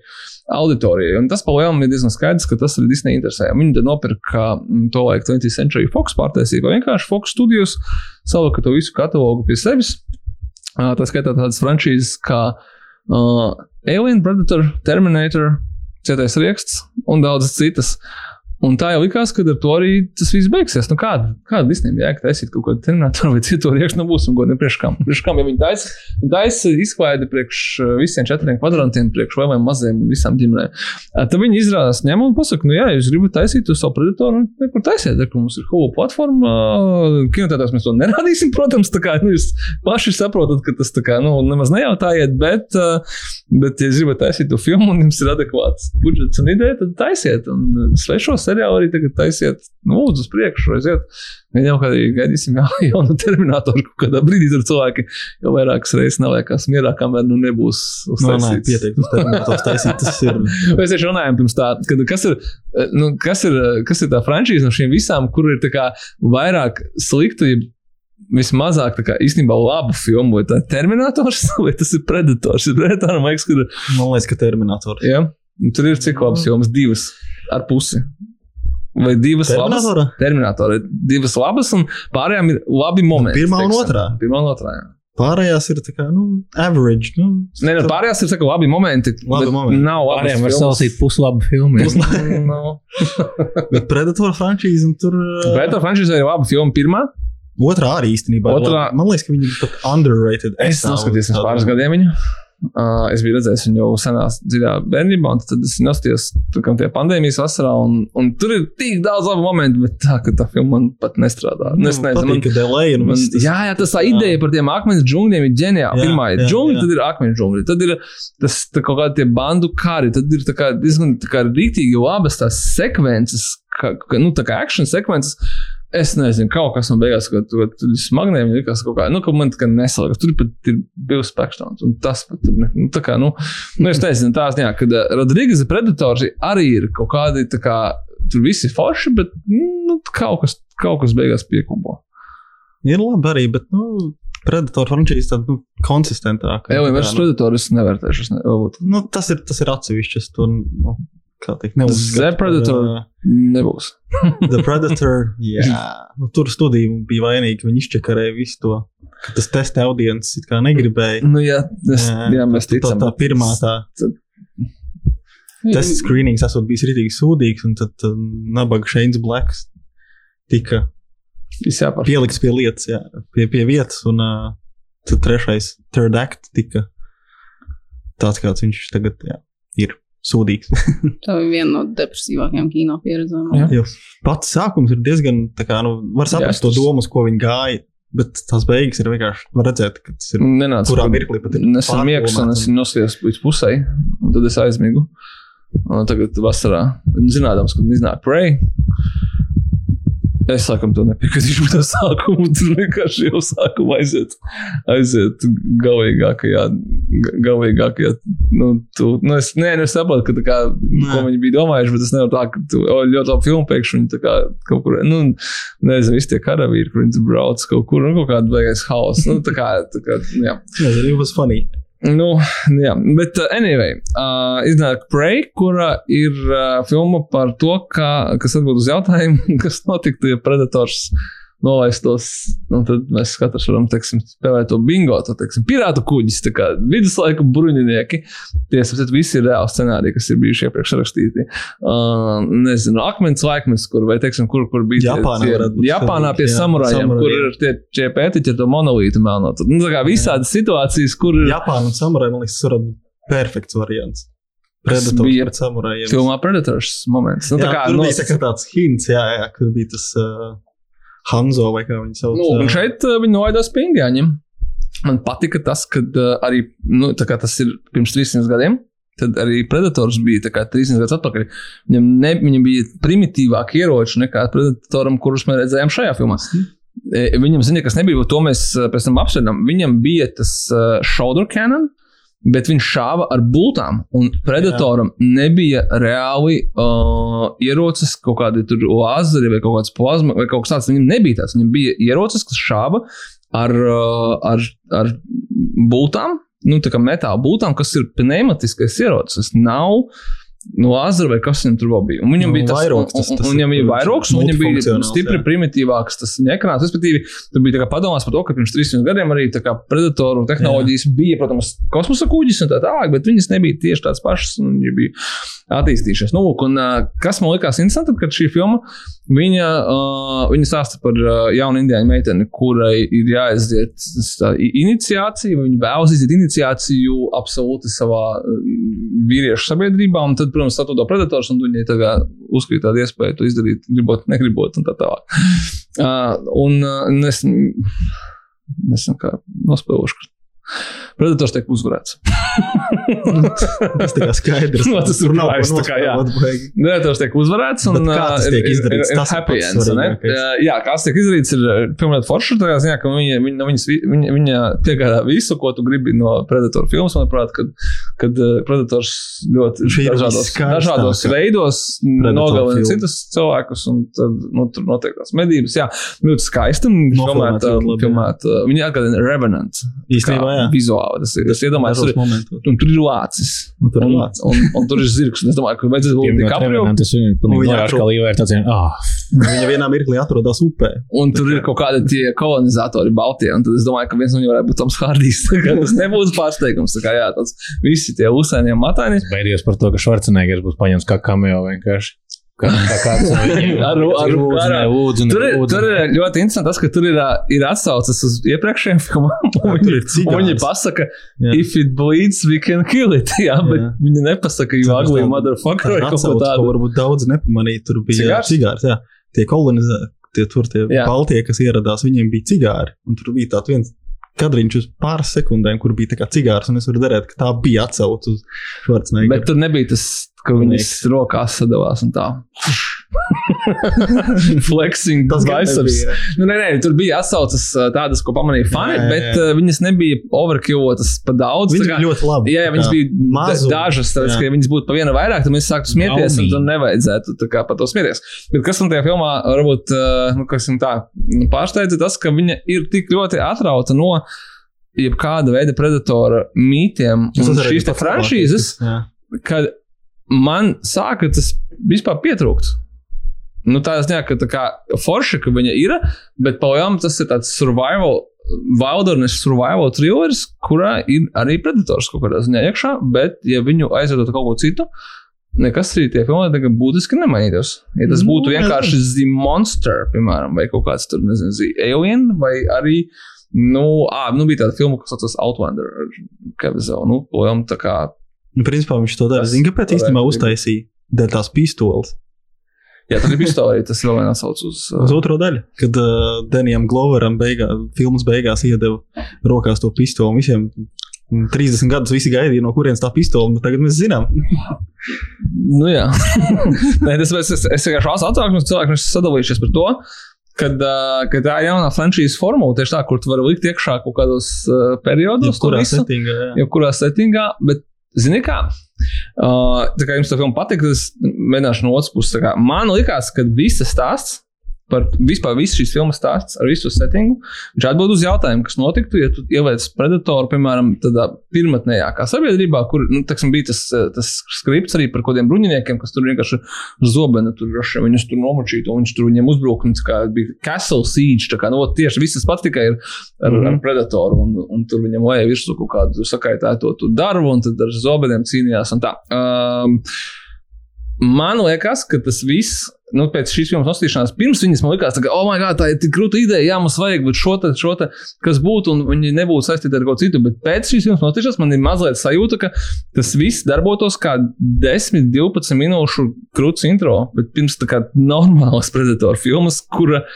auditorijai. Un tas pa lielam ir diezgan skaidrs, ka tas arī Disney interesē. Viņi nopirka mm, to laiku 20th Century Fox pārtaisīja, vai vienkārši Fox Studios salika to visu katalogu pie sevis. Uh, tā skaitā tādas franšīzes kā uh, Alien, Predator, Terminator, Cietais rieksts un daudzas citas. Un tā jau likās, ka ar to arī tas viss beigsies. Nu, kāda kāda Disneja jēga taisīt kaut kādu terminātoru vai citu riekstu, nu būsim godīgi priekš kam. Priekš kam, ja viņi taisa, viņi taisa izklaidi priekš uh, visiem četriem kvadrantiem, priekš lieliem, maziem un visām ģimenēm. Tad viņi izrādās ņem un pasaka, nu jā, jūs gribat taisīt uz savu predatoru, nu, nekur taisiet, kur mums ir Hulu platforma. Kinotētās mēs to nerādīsim, protams, tā kā nu, jūs paši saprotat, ka tas tā kā, nu, nemaz nejautājiet, bet, bet ja gribat taisīt to filmu un jums ir adekvāts budžets un ideja, tad taisiet. Un uh, svešo seriālu arī tagad taisiet, nu, lūdzu, uz priekšu, aiziet. Gan jau kādī gaidīsim jau, jaunu terminātoru, kaut kādā brīdī tur cilvēki jau vairākas reizes neliekās mierā, kamēr nu nebūs Nu, uztaisīts. pietiek, uz terminators taisīt. Tas ir. Mēs tieši runājām pirms tā, kad, kas, ir, nu, kas, ir, kas ir tā franšīze no šīm visām, kur ir tā kā vairāk sliktu, ja vismazāk kā īstenībā labu filmu, vai tā ir Terminators, vai tas ir Predators. Predatoram, man liekas, ka Man liekas, ka terminators. ja? tur ir cik labas filmas, divas ar pusi. Vai divas labas? Terminatora? Terminatori ir divas labas, un pārējām ir labi momenti. pirmā un teiksim. otrā. Pirmā un otrā. Jā. Pārējās ir tā kā, nu, average. Nu, Nē, nu, pārējās ir saka, labi momenti. Labi bet momenti. Nav labi. Pārējiem var salasīt puslabu filmu. jā. no. Bet Predator franšīze tur. tā franšīze ir laba filma pirmā. Otrā arī īstenībā. Otrā- labi. Man liekas, ka viņi ir pat underrated. Es noskatījos pirms pāris gadiem viņu. Uh, es biju redzējis viņu jau senā dziļā bērnībā, un tad es nostājos tie pandēmijas vasarā, un, un tur ir tik daudz labu momentu, bet tā, ka tā filma man pat nestrādā. Nu, es nezinu, man, delay man, tas. jā, jā, tas tā ideja par tiem akmens džungļiem ir ģeniāla. Jā, Pirmā ir jā, džungļi, jā. tad ir akmens džungļi, tad ir tas kaut kādi bandu kari, tad ir kā diezgan rītīgi labas tās sekvences, kā, kā, nu, tā kā action sekvences. Es nezinu, kaut kas man beigās, ka tur tur smagnējumi likās kaut kā, nu, ka man tā kā nesalika. Tur pat ir bijis spēkstons, un tas pat tur, ne, nu, tā kā, nu, nu es nezinu, tās, jā, kad uh, Rodrīgas Predators arī ir kaut kādi, tā kā, tur viss ir forši, bet, nu, kaut kas, kaut kas beigās piekubo. Ir labi arī, bet, nu, Predator franšīze tāda, nu, konsistentāka. Jā, Tā vairs nu, Predators nevērtēšu, es ne, Nu, tas ir, tas ir atsevišķi. Es to, nu, kā teikt, neuzskatu. The Predator. uh, nebūs. The Predator, jā. Nu, tur studija bija vainīga, viņi izčakarēja visu to. Tas testa audiences it kā negribēja. Nu, jā, es, jā, jā mēs tā, ticam. tā pirmā tā testa screenings esot bijis rītīgi sūdīgs, un tad uh, nabaga Shane's Blacks tika pielikts pie lietas, jā, pie, pie vietas, un uh, tad trešais, third act tika tāds, kāds viņš tagad jā, ir sūdīgs. Tā bija viena no depresīvākajām kino pieredzēm. Jā. Jo pats sākums ir diezgan, kā, nu, var saprast Jā, to domu, uz ko viņi gāja, bet tās beigas ir vienkārši, var redzēt, ka tas ir, Nenāca. kurā mirklī pat ir Nesen miegs, un es nosījos līdz pusē, un tad es aizmigu. Un tagad vasarā, zinādams, kad iznāk Prey. Es laikam to nepiekritīšu par to sākumu. Tur vienkārši jau sākumā aiziet, aiziet galīgākajā, ga- galīgākajā. Nu, tu, nu es, nē, nu es saprotu, ka tā kā, ko viņi bija domājuši, bet es nevaru tā, ka tu o, ļoti labi filmu pēkšņi viņi tā kā kaut kur, nu, nezinu, visi tie karavīri, kur viņi brauc kaut kur, nu, kaut kāda beigais haoss. Nu, tā kā, tā kā, jā. Nezinu, it was funny. Nu, jā, bet, uh, anyway, uh, iznāk Prey, kura ir uh, filma par to, kā, kas atbild uz jautājumu, kas notiktu, ja predators nolaistos. Nu, tad mēs katrs varam, teiksim, spēlēt to bingo, to, teiksim, pirātu kuģis, tā kā viduslaiku bruņinieki. Tie, saprat, visi ir reāli scenāriji, kas ir bijuši iepriekš rakstīti. Uh, nezinu, akmens laikmets, kur, vai, teiksim, kur, kur bija Japānā tie, būt Japānā pie jā, samurajiem, kur samurajiem. ir tie, tie pētiķi ar to monolītu melno. Tad, Nu, tā kā visādas situācijas, kur. Japāna un samurai, man liekas, varētu būt perfekts variants. Predators bija pret samurajiem. Filmā Predators moments. Nu, jā, tā kā tur no, bija tā tāds hints, jā, jā, kur bija tas uh, Hanzo vai kā viņi sauc. Nu, un šeit uh, viņi novaidās pie indiāņiem. Man patika tas, ka uh, arī nu, tas ir pirms 300 gadiem. Tad arī Predators bija tā kā 300 gadus atpakaļ. Viņam, ne, viņam bija primitīvāki ieroči nekā Predatoram, kurus mēs redzējām šajā filmā. E, Viņam, zina, kas nebija, to mēs uh, pēc tam apsveram. Viņam bija tas uh, shoulder cannon, bet viņš šāva ar bultām. Un Predatoram Jā. nebija reāli uh, ierocis, kaut kādi tur lāzeri vai kaut kāds plazma vai kaut kas tāds. Viņam nebija tāds. Viņam bija ierocis, kas šāva ar, uh, ar, ar bultām, nu, tā kā metāla bultām, kas ir pneumatiskais ierocis. Tas nav no Azera vai kas viņam tur bija. Un viņam Nu, bija tas, vairogs, un, tas- un, tas un viņam ir, bija vairogs, un viņam bija stipri jā. primitīvāks tas ekrāns. Respektīvi, tur bija padomās par to, ka pirms 300 gadiem arī predatoru tehnoloģijas jā. bija, protams, kosmosa kuģis un tā tālāk, bet viņas nebija tieši tādas pašas, un viņi bija attīstījušies. Nu, lūk, un, kas man likās interesanti, kad šī filma viņa, uh, viņa stāsta par uh, jaunu indiāņu meiteni, kurai ir jāaiziet tā iniciācija, viņa vēlas iziet iniciāciju absolūti savā vīriešu sabiedrībā, un tad, protams, atrodas predators, un viņai tagad uzkrīt tāda iespēja to izdarīt, gribot, negribot, un tā tālāk. Uh, un uh, es nezinu, kā nospēlošu. Predators tiek uzvarēts. Tas tā kā skaidrs. Nu, tas Tur nav baigi. Predators tiek uzvarēts. Un, tas uh, tiek izdarīts? ir- ir Tas ir happy ends. Uh, Jā, kā tas tiek izdarīts, ir pilnīgi forši. Tā ziņā, ka viņa, viņa, no viņa, viņa piegādā visu, ko tu gribi no Predatora filmas. Manuprāt, kad, kad uh, Predators ļoti dažādos, dažādos veidos nogalina citus cilvēkus, un tad nu, tur notiek tās medības. Jā, ļoti skaisti. un filmēta, Viņa atgādina Revenant. Īstenībā, jā. Vizuāli tas ir. Es iedomājos, tur, momentos. un tur ir lācis. Un tur ir Un, lācis. un, un tur ir zirgs. un Es domāju, ka vajadzētu būt DiCaprio. Tas ir Un atrod- ka Līva ir tāds, ah, Viņa vienā mirklī atrodas upē. Un tur ir kaut kādi tie kolonizatori, Baltijā. Un tad es domāju, ka viens no viņiem varētu būt Toms Hārdijs. Tā kā Tas nebūs pārsteigums. Tā kā jā, tas visi tie uzsēnie mataini. baidījos par to, ka Švarcenegers būs paņemts kā cameo vienkārši. Kā, kā kāds no viņiem. Ar- ar- Lūdzu, lūdzu, Tur ir, tur ir ļoti interesanti tas, ka tur ir, ir atsauces uz iepriekšējiem filmām. Viņi, viņi pasaka, Jā. if it bleeds, we can kill it. Jā, bet Jā. viņi nepasaka, you ugly motherfucker vai kaut ko tādu. varbūt daudz nepamanīja. Tur bija Cigārs? Jā. Tie kolonizēti, tie tur tie. Baltie, kas ieradās, viņiem bija cigāri. Un tur bija tāds viens kadriņš uz pāris sekundēm, kur bija tā kā cigārs. Un es varu redzēt, ka tā bija atsauce uz Schwarzeneggeru. Bet tur nebija tas, ka viņas rokās sadavās un tā. Flexing, Tas biceps. Nu, nē, nē, tur bija atsauces tādas, ko pamanīja fani, Jā, jā, bet jā. uh, viņas nebija overkillotas pa daudz. Viņi tā kā- bija ļoti labi. Jā, jā, viņas kā bija mazu- da dažas, tāpēc, jā. ka viņas būtu pa vienu vairāk, tad mēs sāktu smieties, un Gaumīgi. tur nevajadzētu tā kā par to smieties. Bet kas man tajā filmā varbūt uh, nu, kas man tā pārsteidza, tas, ka viņa ir tik ļoti atrauta no jebkāda veida predatora mītiem un šīs franšīzes, jā. kad man sāka tas vispār pietrūkt. Nu, tā ziņā, ka tā kā forša, ka viņa ir, bet pagaidām tas ir tāds survival, wilderness survival thrillers, kurā ir arī predators kaut kādā ziņā iekšā, bet ja viņu aizvedotu kaut ko citu, nekas arī tie filmē tagad būtiski nemainītos. Ja tas Nu, būtu vienkārši The Monster, piemēram, vai kaut kāds tur, nezinu, The Alien, vai arī, nu, ā, nu bija tāda filma, kas saucas Outlander ar Kevizelu, nu, pagaidām tā kā Nu, principā viņš to dara. Zini, kāpēc īstenībā uztaisīja? Dēļ tās pistoles. Jā, tur ir pistola arī. Tas vēl viens atsauc uz. Uz otro daļu, kad uh, Denijam Gloveram beigā, filmas beigās iedeva rokās to pistoli. un Visiem 30 gadus visi gaidīja, no kurienes tā pistola, bet tagad mēs zinām. Nu, jā, Nē, tas es, es, es vienkārši asu atsauksmes cilvēku, kas sadalījušies par to. Kad, uh, kad tā ir jaunā frančīzes formula, tieši tā, kur tu vari likt iekšā kaut kādos uh, periodos, Jebkurā settingā, jā. jebkurā settingā, bet, zini kā, uh, tā kā jums tā filma patīk, es mēģināšu no otras puses. Man likās, ka viss tas stāsts par vispār visu šīs filmas stāsts ar visu settingu, viņš atbild uz jautājumu, kas notiktu, ja tu ieliec predatoru, piemēram, tādā pirmotnējākā sabiedrībā, kur, nu, teiksim, bija tas, eh, tas skripts arī par kādiem bruņiniekiem, kas tur vienkārši zobena tur rašē, viņus tur nomačītu, un viņš tur viņiem tā kā bija Castle Siege, tā kā, nu, tieši viss pats tikai ir ar, mm -hmm. ar predatoru, un, un tur viņam vajag virsū kaut kādu sakaitēto darbu, un tad ar zobeniem cīnījās un tā. Um, Man liekas, ka tas viss, nu, pēc šīs filmas nostīšanās, pirms viņas man liekas, ka, oh, my God, tā ir tik krūta ideja, jā, mums vajag, bet šo te, šo te, kas būtu, un viņi nebūtu saistīti ar kaut ko citu. Bet pēc šīs filmas nostīšanās man ir mazliet sajūta, ka tas viss darbotos kā 10, 12 minūšu krūts intro, bet pirms tā kā normālas predatoru filmas, kura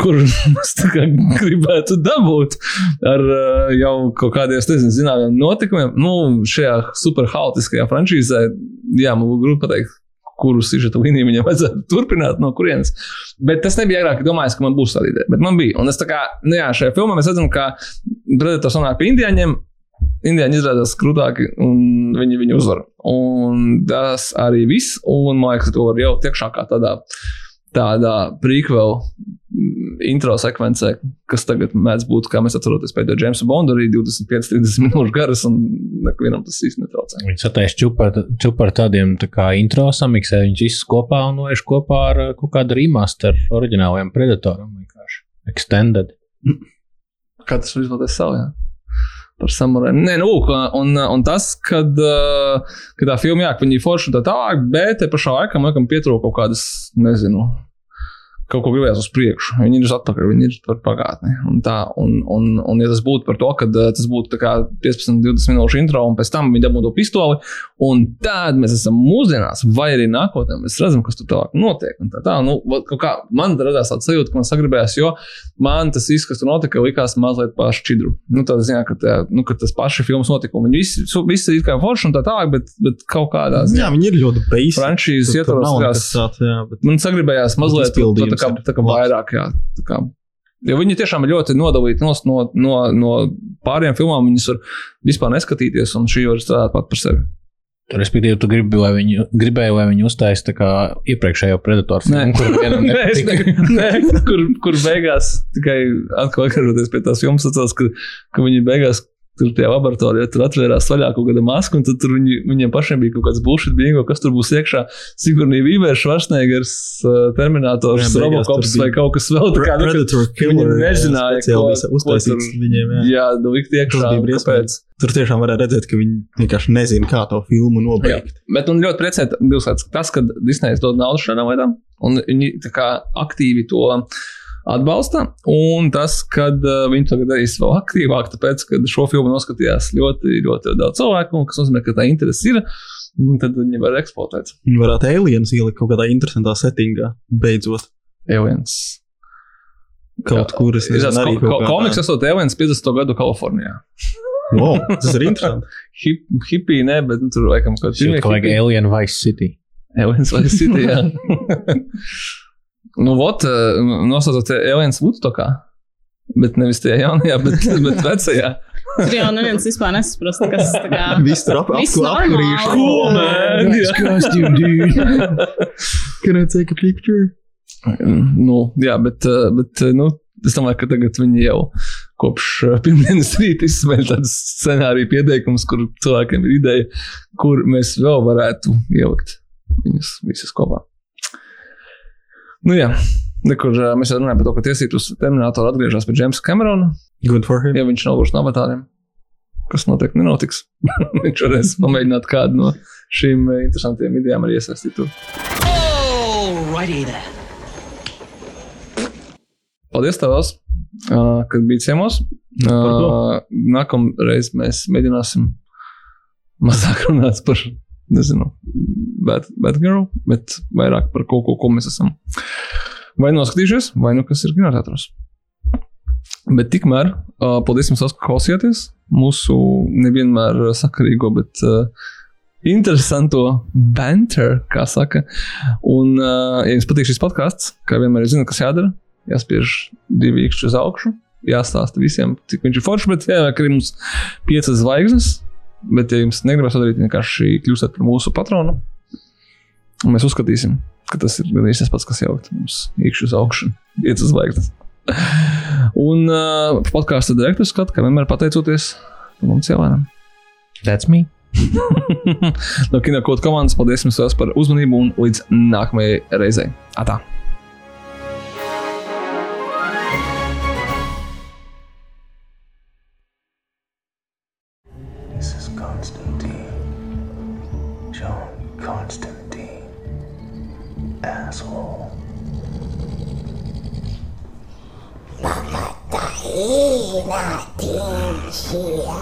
kur kā gribētu dabūt ar uh, jau kaut kādiem, nezinu, zināmiem notikumiem. Nu, šajā super haotiskajā frančīzē, jā, man būtu grūti pateikt, kuru sižeta līniju viņam vajadzētu turpināt, no kurienes. Bet tas nebija agrāk, domājis, ka man būs tāda ideja. Bet man bija. Un es tā kā, nu jā, šajā filmā mēs redzam, ka Predators nonāk pie indiāņiem. Indiāņi izrādās krūtāki, un viņi viņu uzvar. Un tas arī viss. Un man liekas, ka to var jau tiekšā kā tādā, tādā prequel intro sekvencē, kas tagad mēdz būt, kā mēs atceramies, pēdējā Jamesa Bonda arī 25-30 minūšu garas, un nevienam tas īsti netraucē. Viņi sataisa čupa čupa ar tādiem tā kā intro samiksē, viņš visus kopā un noieš kopā ar uh, kaut kādu remaster oriģinālajiem predatoram vienkārši. Extended. Katrs izvēlēties savu. Jā. Par samuraju. Nē, nu, un, un tas, kad, uh, kad tā filma, jā, ka viņi ir forši un tā tālāk, bet te pašā laikā man liekas, pietrūka kaut kādas, nezinu, kaut ko gribējās uz priekšu. Viņi ir uz atpakaļ, viņi ir par pagātni. Un, tā, un, un, un, ja tas būtu par to, ka tas būtu 15, 20 minūšu intro, un pēc tam viņi dabūtu to pistoli, un tad mēs esam mūsdienās, vai arī nākotnē, mēs redzam, kas tur tālāk notiek. Tā, tā, nu, kā, man radās tāds sajūta, ka man sagribējās, jo man tas viss, kas tur notika, likās mazliet pašķidru. Nu, tā ziņā, ka, tā, nu, ka tas paši filmas notikumi, viņi visi, visi ir kā forši un tā tālāk, bet, bet kaut kādā ziņā. Jā, viņi ir ļoti basic. Frančīzes ietvaros, bet... man sagribējās mazliet tā, kā, tā kā vairāk, jā. Tā kā, jo viņi tiešām ļoti nodalīti no, no, no, pārējām filmām. Viņas var vispār neskatīties, un šī var strādāt pat par sevi. Respektīvi, tu gribi, lai viņi, gribēji, lai viņi uztaisītu tā kā iepriekšējo predatoru filmu, kur vienam nepatika. nē, kur, kur beigās tikai atkal atgriežoties pie tās filmas, atceros, ka, ka viņi beigās Tur tajā laboratorijā tur atvērās vaļā kaut kāda maska, un tur viņi, viņiem pašiem bija kaut kāds bullshit bingo, kas tur būs iekšā. Signāli Vīvers, Schwarzeneggers, uh, Terminators, jā, Robocops vai kaut kas vēl tāds. Predator Killer. Viņi nezināja, ko uztaisīts viņiem. Jā, jā nu likt iekšā. Kāpēc? Tur tiešām varēja redzēt, ka viņi vienkārši nezina, kā to filmu nobeigt. Jā, bet man ļoti priecē. Tas, ka Disneja dod naudu šādām lietām, un viņi kā aktīvi to atbalsta. Un tas, ka uh, viņi to darīs vēl aktīvāk, tāpēc, ka šo filmu noskatījās ļoti, ļoti daudz cilvēku, kas nozīmē, ka tā interese ir. Tad viņi var eksploatēt. Viņi varētu aliens ielikt kaut kādā interesantā settingā, beidzot. Aliens. Kaut kur es nezinu, arī ko, komiks esot Aliens 50. gadu Kalifornijā. Wow, tas ir interesanti. Hip, hipija, ne, bet nu, tur laikam kaut kas tāds. Alien Vice City. Aliens Vice City, jā. Nu, vot, nosaucot Aliens Woodstockā. Bet nevis tajā jaunajā, bet, bet vecajā. Tur jau neviens vispār nesaprast, kas tā kā. Viss tur ap, apkurīšu. Cool, man! Nice costume, dude. Can I take a picture? Nu, jā, bet, eh, bet eh, nu, es domāju, ka tagad viņi jau kopš eh, pirmdienas rīta izsmeļ tādus scenāriju pieteikumus, kur cilvēkiem ir ideja, kur mēs vēl varētu ielikt viņus visus kopā. Nu, jā, nekur uh, mēs jau runājam par to, ka tiesības uz terminātoru atgriežas pie Jamesa Camerona. Good for him. Ja viņš nav gluži no avatāriem, kas noteikti nenotiks. viņš varēs pamēģināt kādu no šīm uh, interesantiem idejām arī iesaistīt. Tur. Alrighty then. Paldies, tavs, uh, kad biji ciemos. Uh, Nākamreiz mēs mēģināsim mazāk runāt par nezinu, bad, bad girl, bet vairāk par kaut ko, ko mēs esam vai noskatījušies, vai nu kas ir kinoteātros. Bet tikmēr, uh, paldies jums, ka klausījāties mūsu nevienmēr sakarīgo, bet uh, interesanto banter, kā saka. Un, uh, ja jums patīk šis podkāsts, kā vienmēr zinat, kas jādara, jāspiež divi īkšķi uz augšu, jāstāsta visiem, cik viņš ir foršs, bet jāieliek arī mums piecas zvaigznes. Bet, ja jums negribas darīt, vienkārši kļūstat par mūsu patronu. Un mēs uzskatīsim, ka tas ir gandrīz tas pats, kas jaukt mums iekšā uz augšu, iet uz zvaigznes. Un uh, podkāstu direktors skata, kā vienmēr pateicoties mums cilvēkam. That's me. no Kino kodu komandas paldies jums par uzmanību un līdz nākamajai reizei. Atā! ああそう。またいいな天使や。